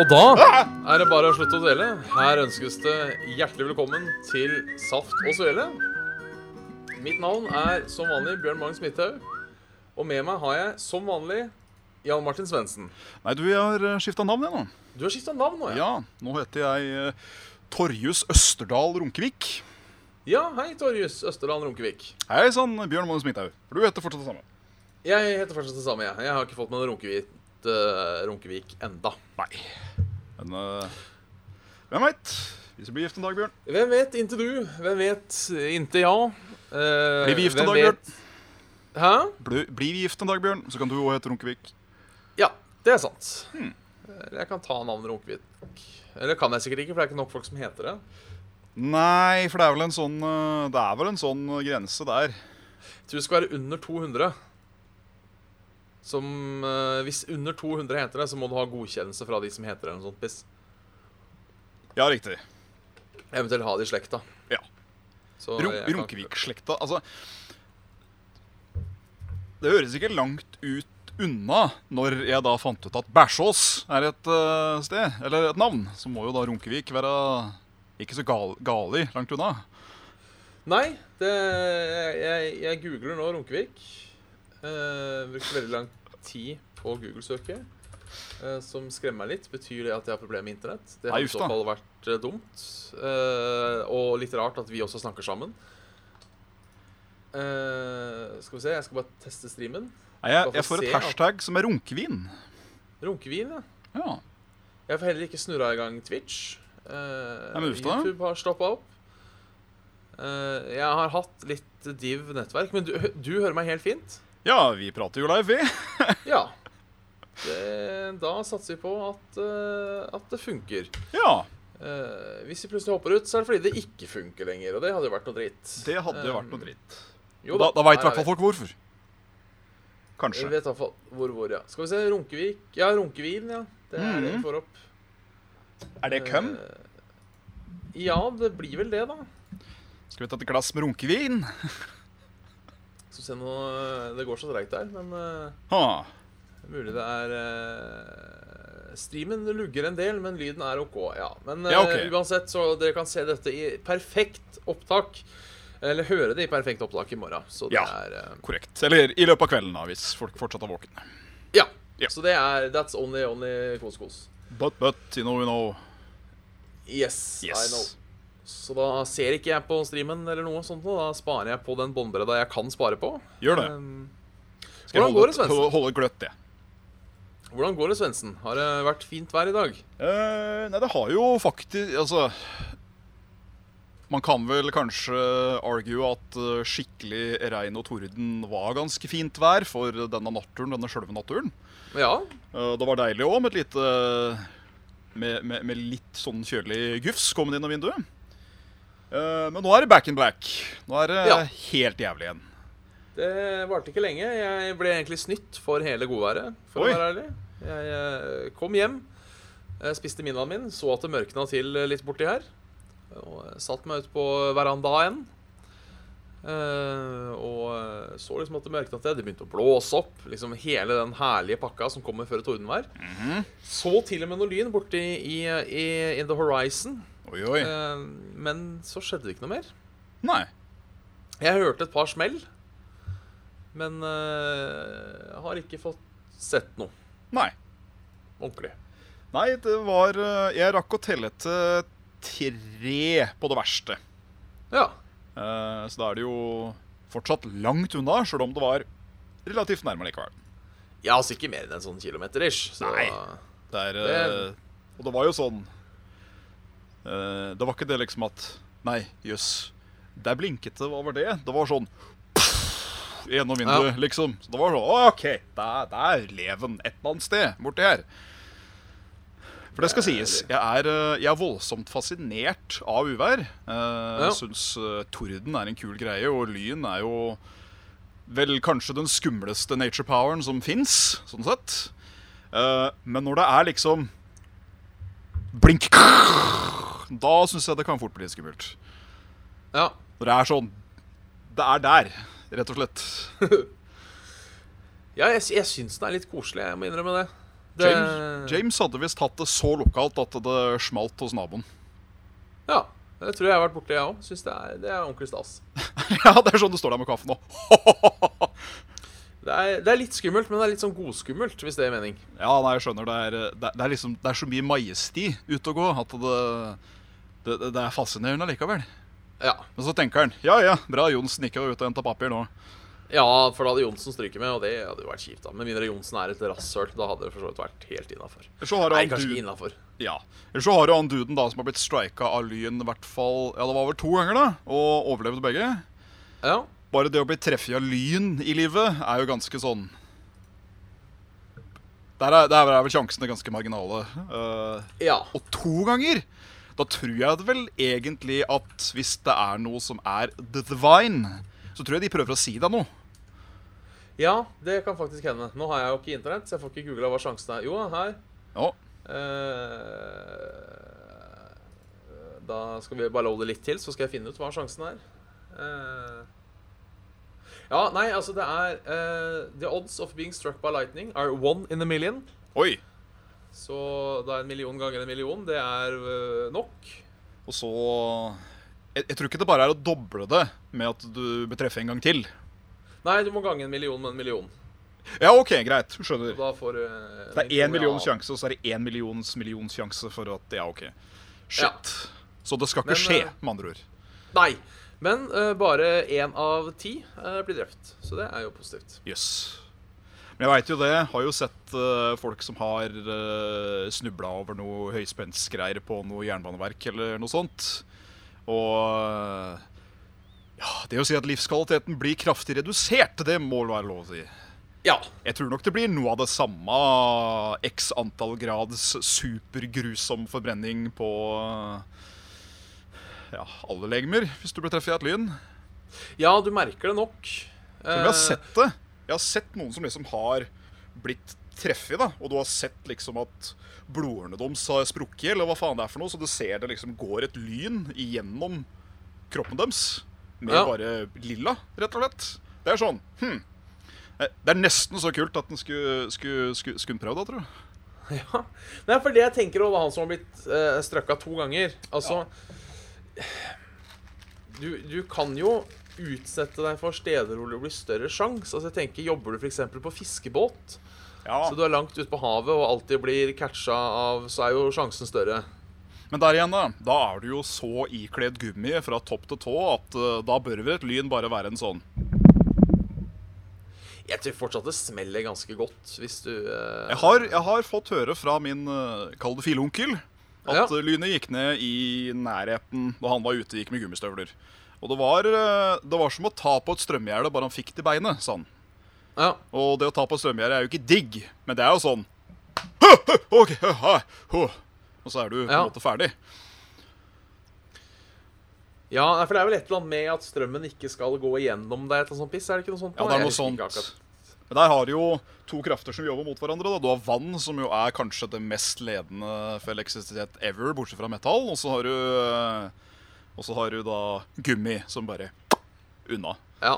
Og da er det bare å slutte å dele. Her ønskes det hjertelig velkommen til Saft og Svele. Mitt navn er som vanlig Bjørn Magnus Midthaug. Og med meg har jeg som vanlig Jan Martin Svendsen. Nei, du, jeg har skifta navn, jeg nå. Du har skifta navn nå, ja? Ja, nå heter jeg eh, Torjus Østerdal Runkevik. Ja, hei, Torjus Østerdal Runkevik. Hei sann, Bjørn Magnus Midthaug. For du heter fortsatt det samme. Jeg heter fortsatt det samme, jeg. Jeg har ikke fått med noe Runkevik, uh, Runkevik enda. Nei. Men uh, hvem veit? Hvis vi blir gift en dag, Bjørn. Hvem vet inntil du? Hvem vet inntil ja? Uh, Blir vi gift en dag, dag, Bjørn? Hæ? Blir blir vi gift en dag, Bjørn, så kan du òg hete Runkevik. Ja, det er sant. Hmm. Eller jeg kan ta navnet Runkevik. Eller kan jeg sikkert ikke, for det er ikke nok folk som heter det. Nei, for det er vel en sånn eh, Det er vel en sånn eh, grense der. Jeg tror det skal være under 200. Som eh, Hvis under 200 heter det, så må du ha godkjennelse fra de som heter det. eller sånt piss. Ja, riktig. Eventuelt ha det i slekta. Ja. Runkevik-slekta Altså Det høres ikke langt ut unna når jeg da fant ut at Bæsjås er et uh, sted, eller et navn. Så må jo da Runkevik være ikke så gal gali langt unna. Nei, det, jeg, jeg googler nå Runkevik. Uh, brukte veldig lang tid på Google-søket. eh, som skremmer meg litt. Betyr det at jeg har problemer med internett? Det har i så fall vært eh, dumt. Eh, og litt rart at vi også snakker sammen. Eh, skal vi se, jeg skal bare teste streamen. Nei, jeg, jeg får et hashtag at... som er runkevin. Runkevin, ja. Ja. Jeg får heller ikke snurra i gang Twitch. Eh, Nei. YouTube har stoppa opp. Eh, jeg har hatt litt div nettverk, men du, du hører meg helt fint. Ja, vi prater jo live, vi. Ja. Det, da satser vi på at, uh, at det funker. Ja, Uh, hvis vi plutselig hopper ut, så er det fordi det ikke funker lenger. Og det hadde jo vært noe dritt. det hadde jo vært noe Um, dritt. Jo Da, da veit i hvert fall folk hvorfor. Jeg Vi vet i hvert fall hvor, hvor, ja. Skal vi se. Runkevik. Ja, Runkevin, ja. Det er det vi Mhm. får opp. Er det køm? Uh, ja, det blir vel det, da. Skal vi ta et glass med runkevin? Vi se nå Det går så treigt der, men uh, mulig det er uh, Streamen lugger en del, men lyden er OK. Ja, Men uh, Ja, okay. uansett, så dere kan se dette i perfekt opptak. Eller høre det i perfekt opptak i morgen. Så det Ja. er eh, Korrekt. Eller i løpet av kvelden, da, hvis folk fortsatt er våkne. Ja. Ja. Så det er That's only, only kos-kos. But, but, you know, you know. Yes, I know. Så da ser ikke jeg på streamen eller noe sånt. Da sparer jeg på den båndbredda jeg kan spare på. Gjør det. Um, Skal hvordan går det, Svendsen? holde, gløtt, det. Hvordan går det, Svendsen? Har det vært fint vær i dag? Eh, nei, det har jo faktisk Altså Man kan vel kanskje argue at eh, skikkelig regn og torden var ganske fint vær for denne naturen, denne sjølve naturen. Ja. Eh, det var deilig òg med et lite med, med, med litt sånn kjølig gufs kommet inn av vinduet. Eh, men nå er det back in black. Nå er det Ja. helt jævlig igjen. Det varte ikke lenge. Jeg ble egentlig snytt for hele godværet, for Oi. å være ærlig. Jeg eh, kom hjem, eh, spiste middagen min, så at det mørkna til litt borti her. Og satt meg ut på verandaen. Uh, og så liksom at det mørkna til. Det begynte å blåse opp. Liksom Hele den herlige pakka som kommer før tordenvær. Mhm. Så til og med noe lyn borti i, i In the Horizon. Oi, oi. Eh, men så skjedde det ikke noe mer. Nei. Jeg hørte et par smell, men uh, har ikke fått sett noe Nei. ordentlig. Nei, det var eh, Jeg rakk å telle til tre på det verste. Ja. Uh, så da er det jo fortsatt langt unna, sjøl om det var relativt nærme likevel. Ja, altså ikke mer enn en sånn kilometer ish. Så Nei. Det er, Det- og det var jo sånn eh, Det var ikke det liksom at Nei, jøss. Der blinket det. Hva var det? Det var sånn Gjennom vinduet, liksom. Så det var sånn OK, der, der lever den et eller annet sted borti her. For det skal sies, jeg er, eh, jeg er voldsomt fascinert av uvær. Eh, Ja. Jeg syns torden er en kul greie, og lyn er jo vel kanskje den skumleste nature poweren som fins, sånn sett. Men når det er liksom blink Da syns jeg det kan fort bli skummelt. Ja. Når det er sånn Det er der, rett og slett. Ja, jeg, jeg syns den er litt koselig. Jeg må innrømme det. det James, James hadde visst hatt det så lokalt at det smalt hos naboen. Ja. Det tror jeg har vært borti, jeg òg. Syns det er, det er ordentlig stas. ja, det er sånn du står der med kaffen nå. Det er, det er litt skummelt, men det er litt sånn godskummelt, hvis det er mening. Ja, nei, jeg skjønner. Det er, det, er liksom Det er så mye majesti ute og gå at det, det, det er fascinerende likevel. Ja. Men så tenker han ja ja, bra, Johnsen ikke var ute og henta papir nå. ja, for da hadde Johnsen stryket med, og det hadde jo vært kjipt. da Med mindre Johnsen er et rasshøl, da hadde det for så vidt vært helt innafor. Nei, kanskje ikke innafor. Ja. Eller så har du han duden da som har blitt strika av lyn i hvert fall Ja, det var vel to ganger, da, og overlevde begge. Ja. Bare det å bli treffet av lyn i livet er jo ganske sånn Der er, der er vel sjansene ganske marginale. Uh, ja. Og to ganger! Da tror jeg vel egentlig at hvis det er noe som er the divine, så tror jeg de prøver å si deg noe. Ja, det kan faktisk hende. Nå har jeg jo ikke internett, så jeg får ikke googla hva sjansen er. Jo, her. Ja. Uh, da skal vi bare loade litt til, så skal jeg finne ut hva sjansen er. Uh, ja, nei, altså det er uh, The odds of being struck by lightning are one in a million. Oi. Så da en million ganger en million, det er eh, nok. Og så jeg, jeg tror ikke det bare er å doble det med at du betreffer en gang til. Nei, du må gange en million med en million. Ja, OK, greit. Skjønner. Så da får du eh, Det er en én millions ja. sjanse, og så er det én millions millions sjanse for at Ja, OK. Shit. Så det skal ikke Men, skje, eh, med andre ord. Nei. Men uh, bare én av ti uh, blir drept. Så det er jo positivt. Jøss. Men jeg veit jo det. Har jo sett uh, folk som har uh, snubla over noe høyspentsgreier på noe jernbaneverk eller noe sånt. Og eh, ja, det å si at livskvaliteten blir kraftig redusert, det må være lov å si. Ja. Jeg tror nok det blir noe av det samme x antall grads supergrusom forbrenning på eh, ja, alle legemer, hvis du blir treffet i et lyn. Ja, du merker det nok. Tror vi har Eh, sett det. Jeg har sett noen som liksom har blitt treffet, da. Og du har sett liksom at blodårene deres har sprukket, eller hva faen det er for noe. Så du ser det liksom går et lyn igjennom kroppen deres. Med Ja. bare lilla, rett og slett. Det er sånn hm. Eh, Det er nesten så kult at den skulle, skulle, skulle, skulle prøvd det, tror jeg. Ja. Nei, for det jeg tenker over han som har blitt uh, strøkka to ganger Altså du, du kan jo utsette deg for steder hvor det blir større sjanse. Altså, jeg tenker, Jobber du f.eks. på fiskebåt, Ja. så du er langt ute på havet og alltid blir catcha av, så er jo sjansen større. Men der igjen, da. Da er du jo så ikledd gummi fra topp til tå at uh, da bør vel et lyn bare være en sånn Jeg tror fortsatt det smeller ganske godt hvis du uh... Jeg har, jeg har fått høre fra min uh, kall det filonkel at Ja. lynet gikk ned i nærheten da han var ute og gikk med gummistøvler. Og det var, eh, det var som å ta på et strømgjerde bare han fikk det i beinet, sa han. Ja. Og det å ta på et strømgjerde er jo ikke digg, men det er jo sånn «Hø, hø, ok, hø, hø, hø». Og så er du på Ja. en måte ferdig. ja, for det er vel et eller annet med at strømmen ikke skal gå igjennom deg, et eller annet piss? Er det ikke noe sånt? Ja, det er noe sånt. Men der har du jo to krafter som jobber mot hverandre. Da. Du har vann, som jo er kanskje det mest ledende for elektrisitet ever, bortsett fra metall. Og så har du, eh, og så har du da gummi, som bare unna. Ja.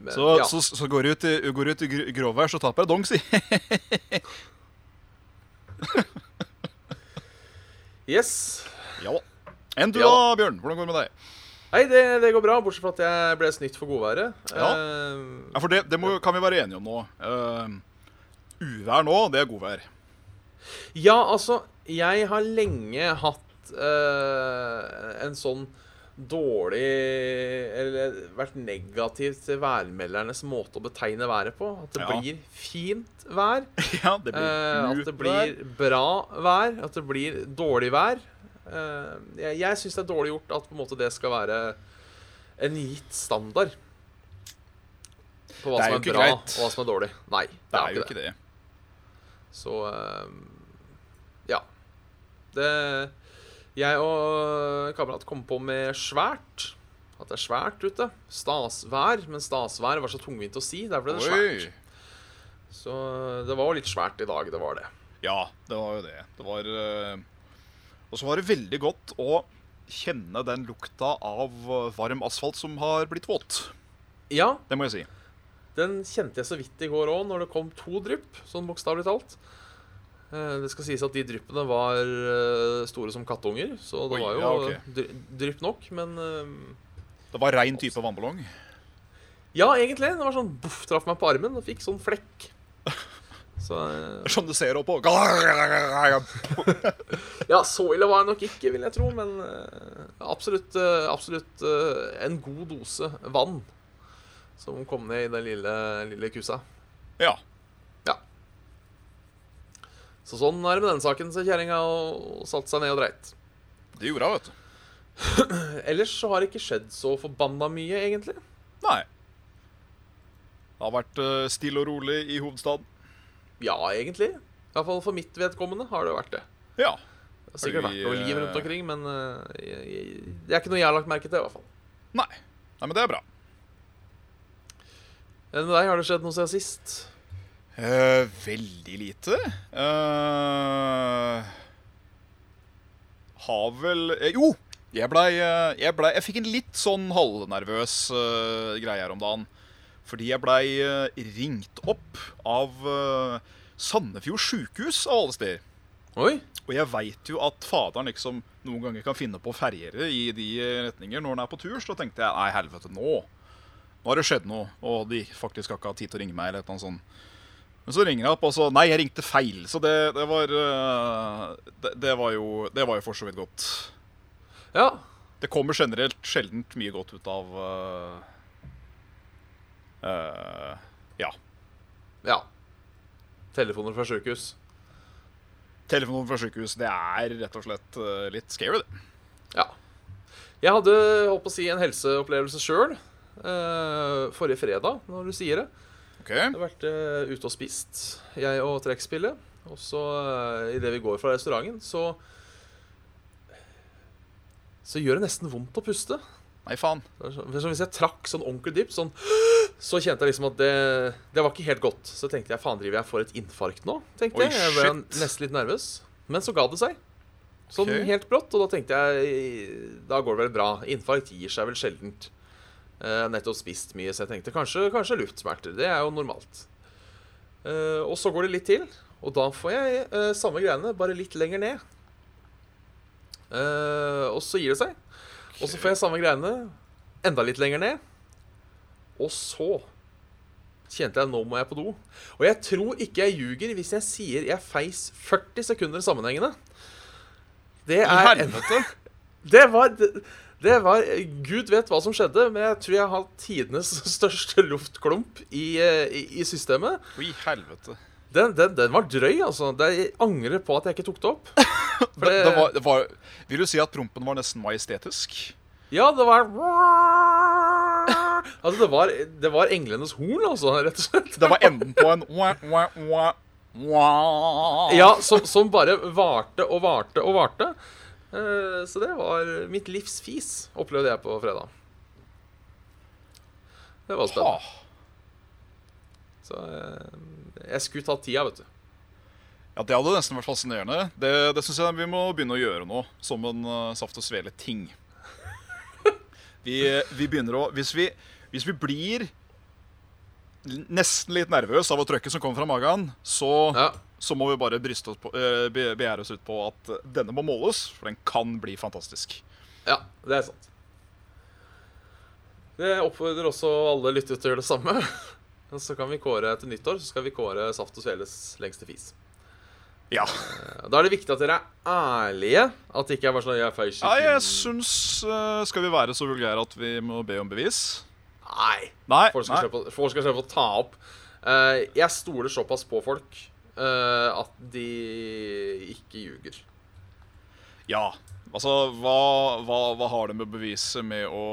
Men, Så, ja. så, så går du ut i, går ut i gråvær, så taper jeg dong, si. Yes. ja da. Enn du Ja. da, Bjørn? Hvordan går det med deg? Nei, det, det går bra, bortsett fra at jeg ble snytt for godværet. Ja. uh, Ja, For det, det må, kan vi være enige om nå. Uh, uvær nå, det er godvær. Ja, altså, jeg har lenge hatt uh, en sånn dårlig Eller vært negativ til værmeldernes måte å betegne været på. At det Ja. blir fint vær. Ja, det blir uh, at det blir bra vær. At det blir dårlig vær. Uh, jeg jeg syns det er dårlig gjort at måte det skal være en gitt standard. På hva er som er bra, greit. og hva som er dårlig. Nei, det, Det er jo ikke det. Så eh, ja. Det Jeg og kamerat kom på med svært. At det er svært ute. Stasvær. Men stasvær var så tungvint å si. Der ble det svært. Så det var jo litt svært i dag. Det var det. Ja, det var jo det. Det var eh, Og så var det veldig godt å kjenne den lukta av eh, varm asfalt som har blitt våt. Ja, Det må jeg si. den kjente jeg så vidt i går òg, når det kom to drypp. Sånn bokstavelig talt. Eh, Det skal sies at de dryppene var eh, store som kattunger, så det Oi, var jo ja, okay. drypp nok. Men eh, Det var rein type vannballong. ja, egentlig. Det var sånn boff, traff meg på armen og fikk sånn flekk. Så Som du ser oppå. Ja, så ille var det nok ikke, vil jeg tro, men absolutt, absolutt en god dose vann som kom ned i den lille, lille kusa. Ja. Så sånn er det med den saken, sa kjerringa satte seg ned og dreit. Det gjorde hun, vet du. Ellers så har det ikke skjedd så forbanna mye, egentlig. Nei. Det har vært eh, stille og rolig i hovedstaden. Ja, egentlig. Iallfall for mitt vedkommende har det vært det. Ja. Det har sikkert vært noe liv rundt eh, omkring, men eh, jeg, jeg, det er ikke noe jeg har lagt merke til, i hvert fall. Nei. Nei, men det er bra. Enn med deg, har det skjedd noe siden sist? Eh, veldig lite. Uh, har vel uh, Jo! Jeg blei jeg, ble, jeg fikk en litt sånn halvnervøs greie her om dagen. Fordi jeg blei ringt opp av uh, Sandefjord sjukehus, av alle steder. Oi? Og jeg veit jo at faderen liksom noen ganger kan finne på å ferjere i de retninger når han er på tur. Så tenkte jeg nei, helvete, nå Nå har det skjedd noe, og de faktisk har ikke hatt tid til å ringe meg. eller et eller annet sånt. Men så ringer jeg opp, og så Nei, jeg ringte feil. Så det, det var øh, det, det var jo Det var jo for så vidt godt. Ja. Det kommer generelt sjelden mye godt ut av uh, uh, Ja. Ja. Telefoner fra sjukehus. Telefoner fra sykehus, det er rett og slett uh, litt scary, det. Ja. Jeg hadde på å si en helseopplevelse sjøl forrige fredag, når du sier det. Ok, Jeg har vært uh, ute og spist, jeg og trekkspillet. Og så uh, idet vi går fra restauranten, så Så gjør det nesten vondt å puste. Nei, faen. Så hvis jeg trakk sånn ordentlig dypt, sånn, så kjente jeg liksom at det, det var ikke helt godt. Så tenkte jeg faen, driver jeg for et infarkt nå? tenkte Oi, jeg. Jeg ble shit. nesten litt nervøs. Men så ga det seg. Sånn okay. helt brått. Og da tenkte jeg da går det vel bra. Infarkt gir seg vel sjeldent. Har nettopp spist mye, så jeg tenkte kanskje, kanskje luftsmerter. Det er jo normalt. Eh, og så går det litt til, og da får jeg eh, samme greiene, bare litt lenger ned. Eh, og så gir det seg. Og så får jeg samme greiene enda litt lenger ned. Og så kjente jeg nå må jeg på do. Og jeg tror ikke jeg ljuger hvis jeg sier jeg feis 40 sekunder sammenhengende. Det I er helvete! det var, det, var Gud vet hva som skjedde, men jeg tror jeg har tidenes største luftklump i, eh, i, i systemet. I helvete. Den, den, den var drøy, altså. Jeg angrer på at jeg ikke tok det opp. For Det, det, var, det var, vil du si at prompen var nesten majestetisk? Ja, det var Altså, det var, det var englenes horn, altså, rett og slett. Det var enden på en. Ja, som, som bare varte og varte og varte. Eh, Så det var mitt livs fis, opplevde jeg på fredag. Det var spennende. Så eh, jeg skulle tatt tida, vet du. Ja, Det hadde nesten vært fascinerende. Det, det syns jeg vi må begynne å gjøre nå, som en uh, saft og svele-ting. Vi, vi begynner å hvis vi, hvis vi blir nesten litt nervøs av å trøkke som kommer fra magen, så, Ja. Så må vi bare bryste oss på, eh, be- begjære oss ut på at eh, denne må måles, for den kan bli fantastisk. ja, det er sant. Det oppfordrer også alle lyttere til å gjøre det samme. Så kan vi kåre til nyttår så skal vi kåre Saft og Sveles lengste fis. Ja. Da er det viktig at dere er ærlige. At det ikke er bare sånn jeg feis ja jeg syns eh, Skal vi være så vulgære at vi må be om bevis? Nei. Nei. Folk skal, nei. slippe, folk skal slippe å ta opp. Eh, jeg stoler såpass på folk eh, at de ikke ljuger. Ja. Altså, hva, hva, hva har det med beviset med å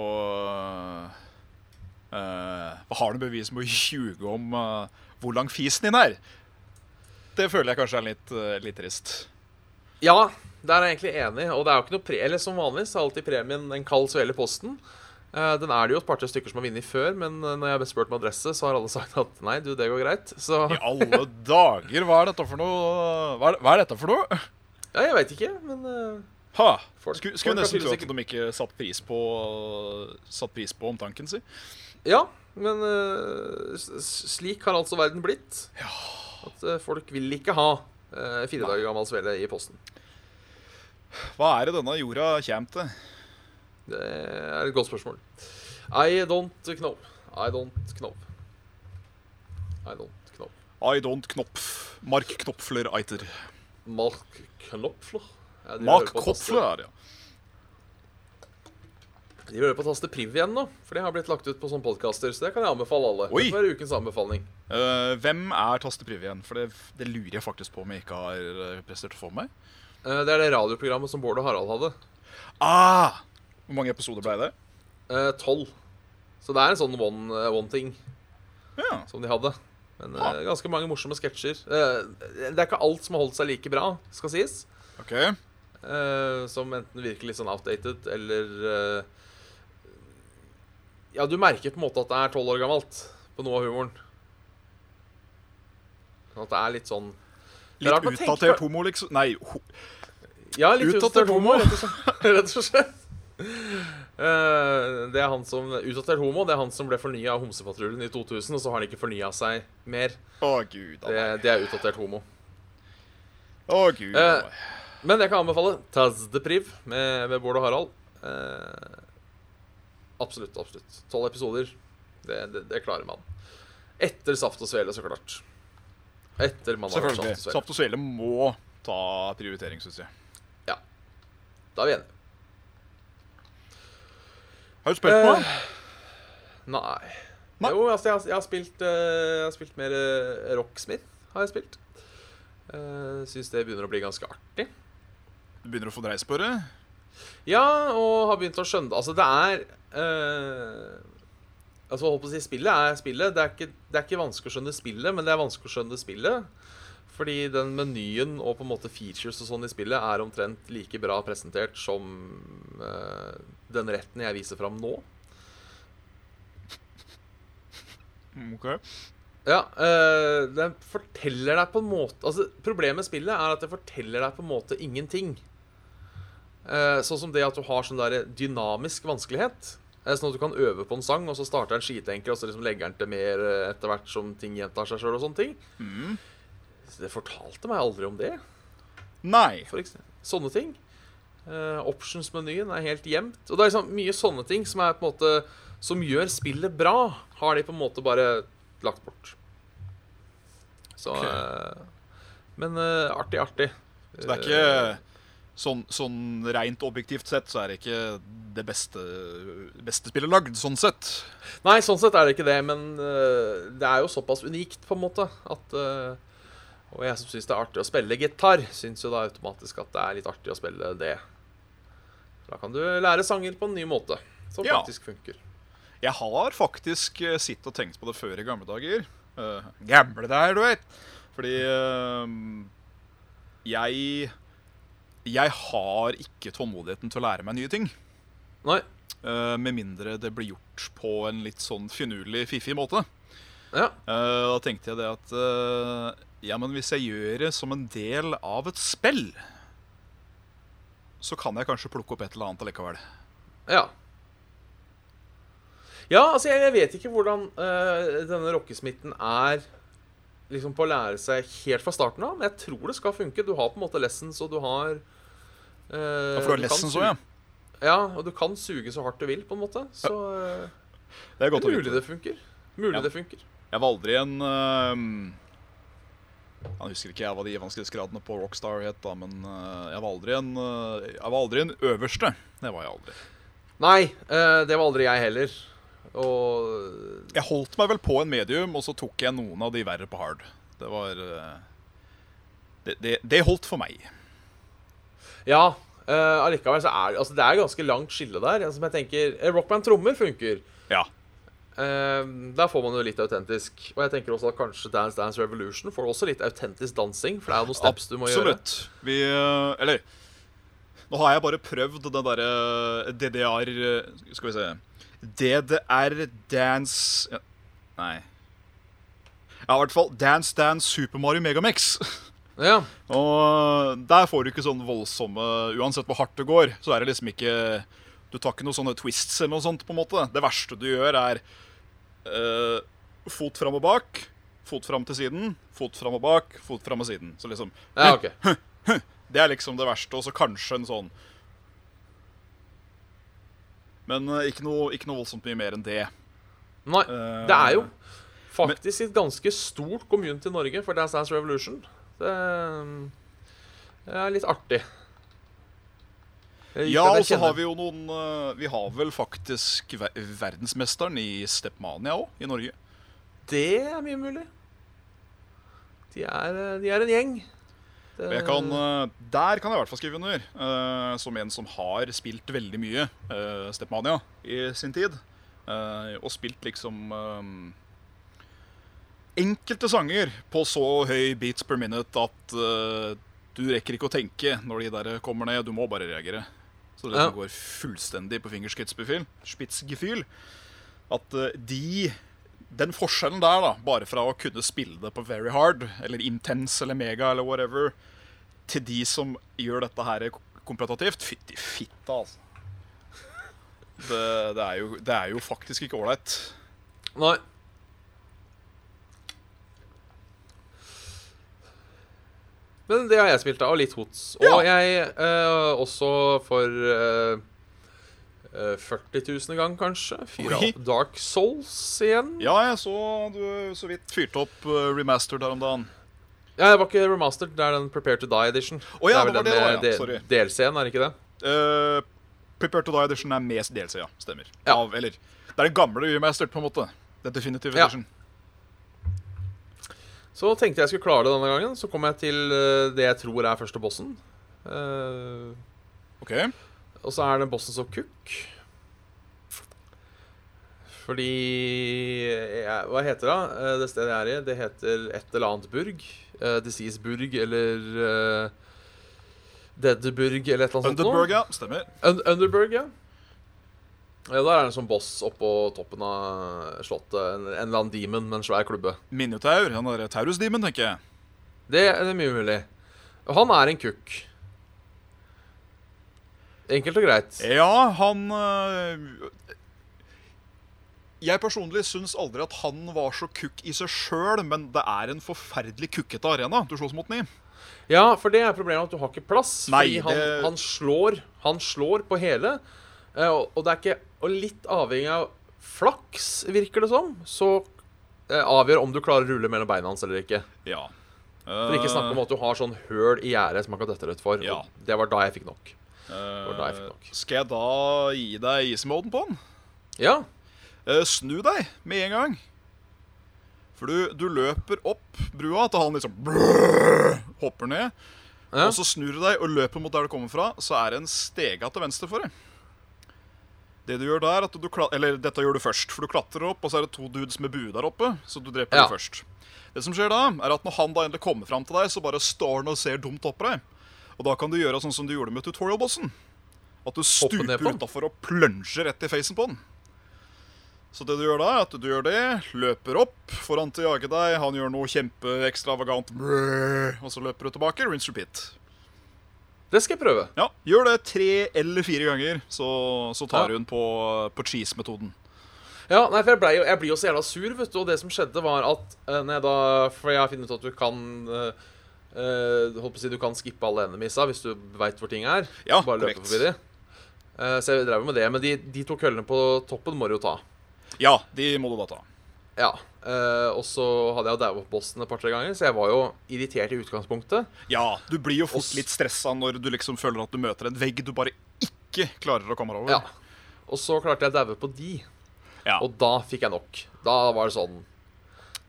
uh, Hva har det med beviset med å ljuge om uh, hvor lang fisen din er? det føler jeg kanskje er litt, uh, litt trist. Ja, der er jeg egentlig enig. Og det er jo ikke noe pre Eller som vanlig så er alltid premien en kald svele i posten. Eh, den er det jo et par-tre stykker som har vunnet før, men eh, når jeg har spurt med adresse, så har alle sagt at nei, du, det går greit. Så I alle dager, hva er dette for noe? Hva er, hva er dette for noe? ja, jeg veit ikke, men uh, Ha! Folk- Skulle, skulle nesten tro at de ikke satt pris på Satt pris på omtanken sin. Ja, men s- slik har altså verden blitt. At uh, folk vil ikke ha uh, fire dager gammel svele i posten. Hva er det denne jorda kommer til? Det er et godt spørsmål. I don't know. I don't know. I don't know. I don't knopf. Mark Knopfler eiter. Mark Knopfler. Ja, Mark Knopfler, ja. De hører på taste Priv igjen nå, for det har blitt lagt ut på sånne podcaster. Så det kan jeg anbefale alle. Oi. Det får være ukens anbefaling. Uh, hvem er taste Priv igjen? For det, det lurer jeg faktisk på om jeg ikke har eh, prestert å få meg. Eh, Det er det radioprogrammet som Bård og Harald hadde. Ah! Hvor mange episoder ble det? Eh, Tolv. Så det er en sånn one, eh, one thing Ja. som de hadde. Men eh, ganske mange morsomme sketsjer. Eh, det er ikke alt som har holdt seg like bra, skal sies. Ok. Eh, som enten virker litt sånn outdated, eller eh, Ja, du merker på en måte at det er tolv år gammelt på noe av humoren. At det er litt sånn Litt utdatert homo, liksom. Nei, ho Ja, litt Utdatert utdatert homo, rett og slett. Eh, det er han som Utdatert homo Det er han som ble fornya av Homsepatruljen i 2000, og så har han ikke fornya seg mer. Å, gud Det, det er utdatert homo. Å, gud Eh. Men jeg kan anbefale Tazdepriv med, med Bård og Harald. Eh, absolutt, absolutt. Tolv episoder. Det, det, det klarer man. Etter Saft og Svele, så klart. Etter man har. Saft og Svele må ta prioritering, syns jeg. Ja. Da er vi enige. Har du spilt på Eh, den? Nei. Nei. Jo, altså, jeg, har, jeg, har spilt, uh, jeg har spilt mer uh, Rocksmith. Har jeg spilt. Uh, Syns det begynner å bli ganske artig. Du begynner å få dreis på det? Ja, og har begynt å skjønne Altså, det er uh, Altså, holdt på å si Spillet er spillet. Det er, ikke, det er ikke vanskelig å skjønne spillet, men det er vanskelig å skjønne spillet. Fordi den menyen og på en måte features og sånn i spillet er omtrent like bra presentert som uh, den retten jeg viser fram nå. Mm, Ok. Ja, uh, den forteller deg på en måte Altså, Problemet med spillet er at det forteller deg på en måte ingenting. Uh, sånn som det at du har sånn der dynamisk vanskelighet. Uh, sånn at du kan øve på en sang, og så starter den skitenkel, og så liksom legger den til mer etter hvert som ting gjentar seg sjøl og sånne ting. Mm. Det fortalte meg aldri om det. Nei. For eksempel. Sånne ting. Uh, Options-menyen er helt gjemt. Og det er liksom mye sånne ting som er på en måte Som gjør spillet bra, har de på en måte bare lagt bort. Så okay. uh, Men uh, artig, artig. Så det er ikke sånn, sånn rent objektivt sett så er det ikke det beste, beste spillet lagd, sånn sett. Nei, sånn sett er det ikke det, men det er jo såpass unikt, på en måte, at Og jeg som syns det er artig å spille gitar, syns jo da automatisk at det er litt artig å spille det. Da kan du lære sanger på en ny måte, som Ja. faktisk funker. Jeg har faktisk uh, sittet og tenkt på det før i gamle dager. Uh, gamle der, du vet. Fordi uh, jeg Jeg har ikke tålmodigheten til å lære meg nye ting. Nei. Uh, med mindre det blir gjort på en litt sånn finurlig, fiffig måte. Ja. Uh, da tenkte jeg det at eh, Ja, men hvis jeg gjør det som en del av et spill, så kan jeg kanskje plukke opp et eller annet allikevel. Ja. Ja, altså, jeg, jeg vet ikke hvordan uh, denne rockesmitten er liksom på å lære seg helt fra starten av, men jeg tror det skal funke. Du har på en måte lessons, og du har uh, Ja, for du har lessons òg, ja. Ja, og du kan suge så hardt du vil, på en måte. Så uh, Det er godt å mulig vite. det funker. Mulig Ja. det funker. Jeg var aldri en uh, Jeg husker ikke jeg hva de vanskelighetsgradene på Rockstar het, da, men eh, jeg var aldri en eh, Jeg var aldri en øverste. Det var jeg aldri. Nei, eh, det var aldri jeg heller. Og Jeg holdt meg vel på en medium, og så tok jeg noen av de verre på hard. Det var det, det, det holdt for meg. Ja, Uh, allikevel så er altså, det er ganske langt skille der. Altså, jeg tenker, Rockband trommer funker. Ja. Eh, der får man jo litt autentisk. Og jeg tenker også at kanskje Dance Dance Revolution får også litt autentisk dansing. For det er jo noen steps du må gjøre. Absolutt. Vi eh, Eller Nå har jeg bare prøvd den derre DDR eh, Skal vi se DDR Dance ja, Nei. Ja, i hvert fall Dance Dance Super Mario Megamix. Ja. Og der får du ikke sånn voldsomme Uansett hvor hardt det går, så er det liksom ikke Du tar ikke noen sånne twists eller noe sånt. på en måte Det verste du gjør, er eh, fot fram og bak, fot fram til siden, fot fram og bak, fot fram og siden. Så liksom ja, okay. Det er liksom det verste. Og så kanskje en sånn Men uh, ikke noe, ikke noe voldsomt mye mer enn det. Nei. Uh, Det er jo faktisk et ganske stort community i Norge for Dance Dance Revolution. Det det er litt artig. Liker Ja, og så har vi jo noen eh, Vi har vel faktisk ver verdensmesteren i Stepmania òg, i Norge. Det er mye mulig. De er, de er en gjeng. Det, kan, eh, der kan jeg i hvert fall skrive under, eh, som en som har spilt veldig mye Stepmania i sin tid. eh, og spilt liksom eh, enkelte sanger på så høy beats per minute at eh, du rekker ikke å tenke når de der kommer ned. Du må bare reagere. Så det Ja. går fullstendig på fingerspitzgefühl. Spitzgefühl. At eh, de Den forskjellen der, da, bare fra å kunne spille det på very hard, eller intense eller mega eller whatever, til de som gjør dette her kompetativt Fytti fitta, altså. Det, det, er jo, det er jo faktisk ikke ålreit. Nei. Men det har jeg spilt, av, og litt hots. Og jeg eh, også for eh, eh, 40 000 gang, kanskje, fyra opp Dark Souls igjen. Ja, jeg så du så vidt fyrte opp uh, remastered her om dagen. Ja, det var ikke remastered, det er den Prepare to Die edition. Oh, ja, det er vel den med ja. Sorry. DLC-en, er det ikke det? Uh, Prepare to Die Edition er med DLC, ja. Stemmer. Ja. Av, eller, det er den gamle remastered, på en måte. Den definitive Ja. Så tenkte jeg skulle klare det denne gangen. Så kom jeg til eh, det jeg tror er første bossen. Uh, OK. Og så er det bossen som kukk. Fordi jeg, Hva heter det? eh, Det stedet jeg er i, det heter et eller annet burg. Uh, Diseaseburg eller uh, Deadburg eller et eller annet sånt. Underburg, ja. Stemmer. Un Underburg, ja. Ja. Der er det en sånn boss oppå toppen av slottet. En, en eller annen demon med en svær klubbe. Minotaur. Han derre Taurus-demon, tenker jeg. Det, det er mye mulig. Og han er en kukk. Enkelt og greit. Ja, han øh, Jeg personlig syns aldri at han var så kukk i seg sjøl, men det er en forferdelig kukkete arena du slåss mot den i. Ja, for det er problemet at du har ikke plass. Nei, fordi han, det- han, slår, han slår på hele. Eh, Og, det er ikke Og litt avhengig av flaks, virker det som, så eh, avgjør om du klarer å rulle mellom beina hans eller ikke. Ja. For ikke snakke om at du har sånn høl i gjerdet som man kan dette rett for. Ja. Det var da jeg fikk nok. Eh, jeg fikk nok. Skal jeg da gi deg easy-moden på den? Ja. Eh, snu deg med en gang. For du, du løper opp brua til han liksom brrr, hopper ned. ja. Og så snur du deg og løper mot der du kommer fra, så er det en stega til venstre for deg. Det du gjør der, at du Eller dette gjør du først, for du klatrer opp, og så er det to dudes med bue der oppe, så du dreper Ja. dem først. Det som skjer da, er at når han da endelig kommer fram til deg, så bare står han og ser dumt opp på deg. Og da kan du gjøre sånn som du gjorde med tutorial-bossen. At du stuper utafor og plunger rett i facen på den. Så det du gjør da, er at du gjør det, løper opp, får han til å jage deg, han gjør noe kjempeekstravagant, og så løper du tilbake, rinse repeat. Det skal jeg prøve. Ja, Gjør det tre eller fire ganger, så, så tar Ja. hun på, på cheese-metoden. Ja, nei, for jeg, ble jeg blir jo så jævla sur, vet du. Og det som skjedde, var at eh, jeg da For jeg har funnet ut at du kan uh, Holdt på å si du kan skippe alle enemisa hvis du veit hvor ting er. Ja, Bare løpe korrekt. forbi de. Uh, så jeg drev med det. Men de, de to køllene på toppen må du jo ta. Ja, de må du da ta. Ja. Uh, og så hadde jeg daua på bossen et par-tre ganger, så jeg var jo irritert i utgangspunktet. Ja, du blir jo fort Også, litt stressa når du liksom føler at du møter en vegg du bare ikke klarer å komme over. Ja. Og så klarte jeg å daue på de, Ja. og da fikk jeg nok. Da var det sånn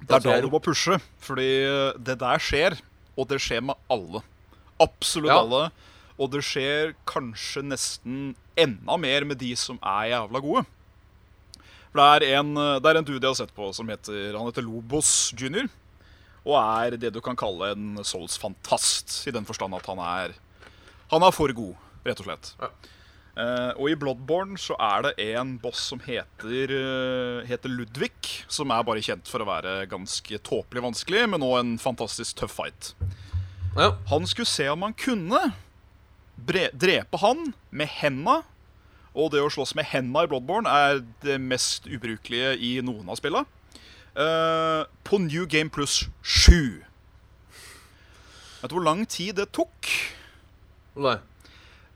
Det er da jeg du må pushe, fordi det der skjer, og det skjer med alle. Absolutt Ja. alle. Og det skjer kanskje nesten enda mer med de som er jævla gode. For det er en, eh, det er en dude jeg har sett på som heter Han heter Lobos jr. Og er det du kan kalle en Souls-fantast, i den forstand at han er Han er for god, rett og slett. Ja. Uh, og i Bloodborne så er det en boss som heter, uh, heter Ludvig, som er bare kjent for å være ganske tåpelig vanskelig, men òg en fantastisk tøff fight. Ja. Han skulle se om han kunne drepe han med henda. Og det å slåss med henda i Bloodborne er det mest ubrukelige i noen av spillene. Uh, på New Game Plus 7. Vet du hvor lang tid det tok? Nei.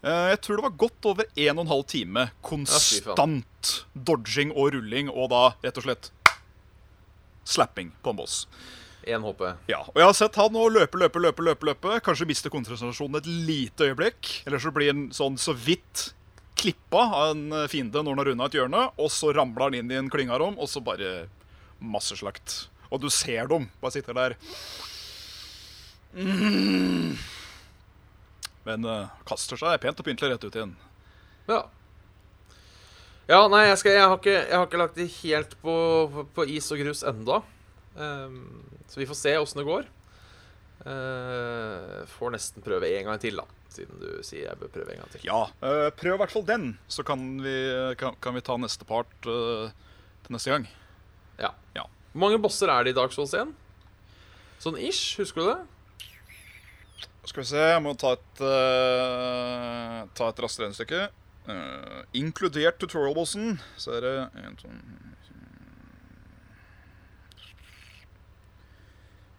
Uh, jeg tror det var godt over 1 12 time konstant dodging og rulling, og da rett og slett slapping på en boss. Én HP. Ja, og jeg har sett han nå løpe, løpe, løpe, løpe, løpe. Kanskje miste konsentrasjonen et lite øyeblikk. Eller så blir han sånn så vidt klippa av en eh, fiende når han har runda et hjørne, og så ramler han inn i en klyngarom, og så bare masseslakt. Og du ser dem bare sitter der. Mm. Men uh, kaster seg pent og pyntelig rett ut igjen. Ja. Ja, nei, jeg, skal, jeg, har ikke, jeg har ikke lagt det helt på, på, på is og grus enda. Um, så vi får se åssen det går. Uh, får nesten prøve en gang til, da. Siden du sier jeg bør prøve en gang til. Ja, eh, prøv i hvert fall den, så kan vi, kan, kan vi ta neste part eh, til neste gang. Ja. Ja. Hvor mange bosser er det i Dark Souls 1? Sånn ish, husker du det? Skal vi se, jeg må ta et, uh, ta et raskt regnestykke. Uh, inkludert tutorial-bossen, så er det en, to,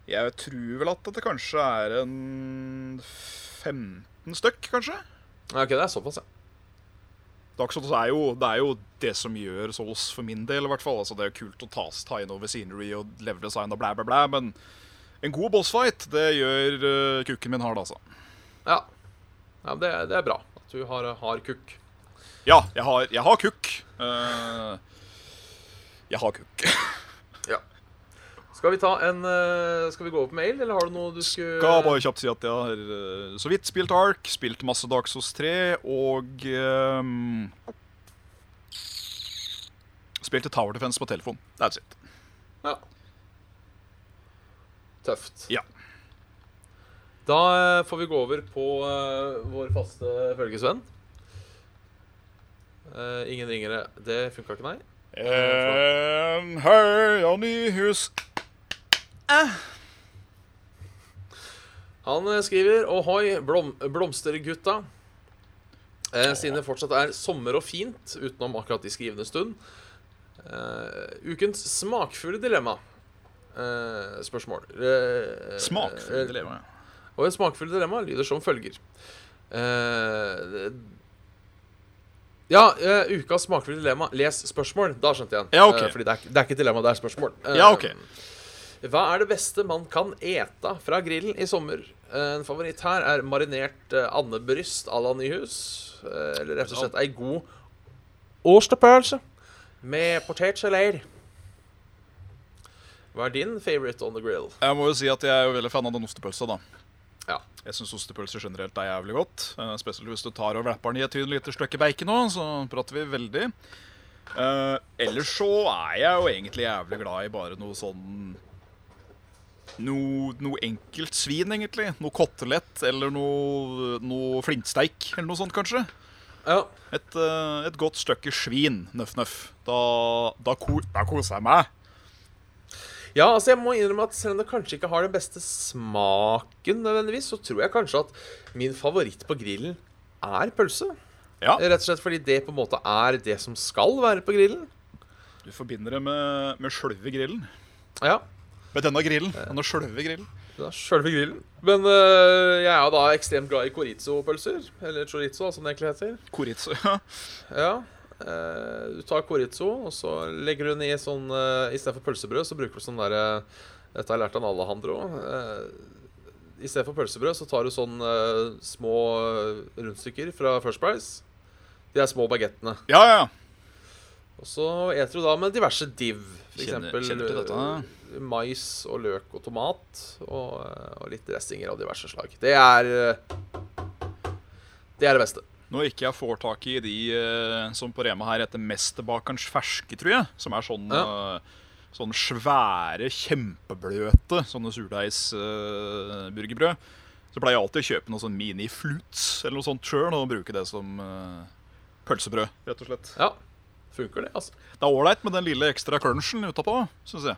Jeg tror vel at det kanskje er en 15 stykk, kanskje? Ja, Ok, det er såpass, ja. Dark Souls er jo, det er jo det som gjør Souls for min del, i hvert fall. Altså, det er kult å ta, ta inn over scenery og level design og blæ, blæ, blæ, men en god bossfight, det gjør uh, kukken min hard, altså. Ja, ja det, det er bra at du har, hard kukk. Ja, jeg har, jeg har kukk. Uh, jeg har kukk. Skal vi ta en eh, Skal vi gå på mail, eller har du noe du skulle Skal bare kjapt si at jeg har eh, så vidt spilt Ark, spilt masse Daxos 3 og um, Spilte Tower Defense på telefon. That's it. Ja. Tøft. Ja. Da får vi gå over på uh, vår faste følgesvenn. Uh, ingen ringere. Det funka ikke, nei. Um, hei, Han eh, skriver Ohoi, blom, blomstergutta. Eh, siden det fortsatt er sommer og fint, utenom akkurat i skrivende stund. Eh, ukens smakfulle dilemma. Eh, spørsmål. Eh, Smakfull eh, dilemma. Og et smakfullt dilemma lyder som følger. Eh, ja, eh, ukas smakfulle dilemma. Les spørsmål. Da skjønte jeg den. Ja, okay. Fordi det er, det er ikke dilemma, det er spørsmål. Ja, ok. Hva er det beste man kan ete fra grillen i sommer? Eh, En favoritt her er marinert eh, andebryst à la Nyhus. eh, Eller rett og slett ei god osterpølse med potetgelé. Hva er din favorite on the grill? Jeg må jo si at jeg er jo veldig fan av den ostepølsa, da. Ja. Jeg syns ostepølser generelt er jævlig godt. spesielt hvis du tar og wrapper den i et tynn lite stykke bacon òg, så prater vi veldig. Eh, ellers så er jeg jo egentlig jævlig glad i bare noe sånn Noe, noe enkelt svin, egentlig. Noe kotelett eller noe, noe flintsteik eller noe sånt, kanskje. Ja. Et, eh, et godt stykke svin, nøff-nøff. Da, da, ko, da koser jeg meg. Ja, altså jeg må innrømme at selv om det kanskje ikke har den beste smaken nødvendigvis, så tror jeg kanskje at min favoritt på grillen er pølse. Ja, Rett og slett fordi det på en måte er det som skal være på grillen. Du forbinder det med, med sjølve grillen. Ja, Med denne grillen. Denne sjølve grillen. Ja, sjølve grillen. Men øh, jeg er jo da ekstremt glad i chorizo-pølser. Eller chorizo, som det egentlig heter. Chorizo. Ja. Ja. Uh, du tar chorizo, og så legger du den i sånn uh, I stedet for pølsebrød, så bruker du sånn derre Dette har jeg lært av Alejandro. Uh, I stedet for pølsebrød, så tar du sånn uh, små eh, rundstykker fra First Price. De er små bagettene. ja, ja. Og så eter du da med diverse div. For Kjenner- eksempel kjenner dette. eh, mais og løk og tomat. Og, eh, og litt dressinger av diverse slag. Det er eh, Det er det beste. Når ikke jeg får tak i de som på Rema her heter Mesterbakerens ferske, tror jeg. Som er sånn, Ja. eh, sånn svære, kjempebløte sånne surdeisburgerbrød. så pleier jeg alltid å kjøpe noe sånn mini-flutes eller noe sånt sjøl og bruke det som uh, pølsebrød, rett og slett. Ja, funker det, altså. Det er ålreit med den lille ekstra crunchen utapå, syns jeg.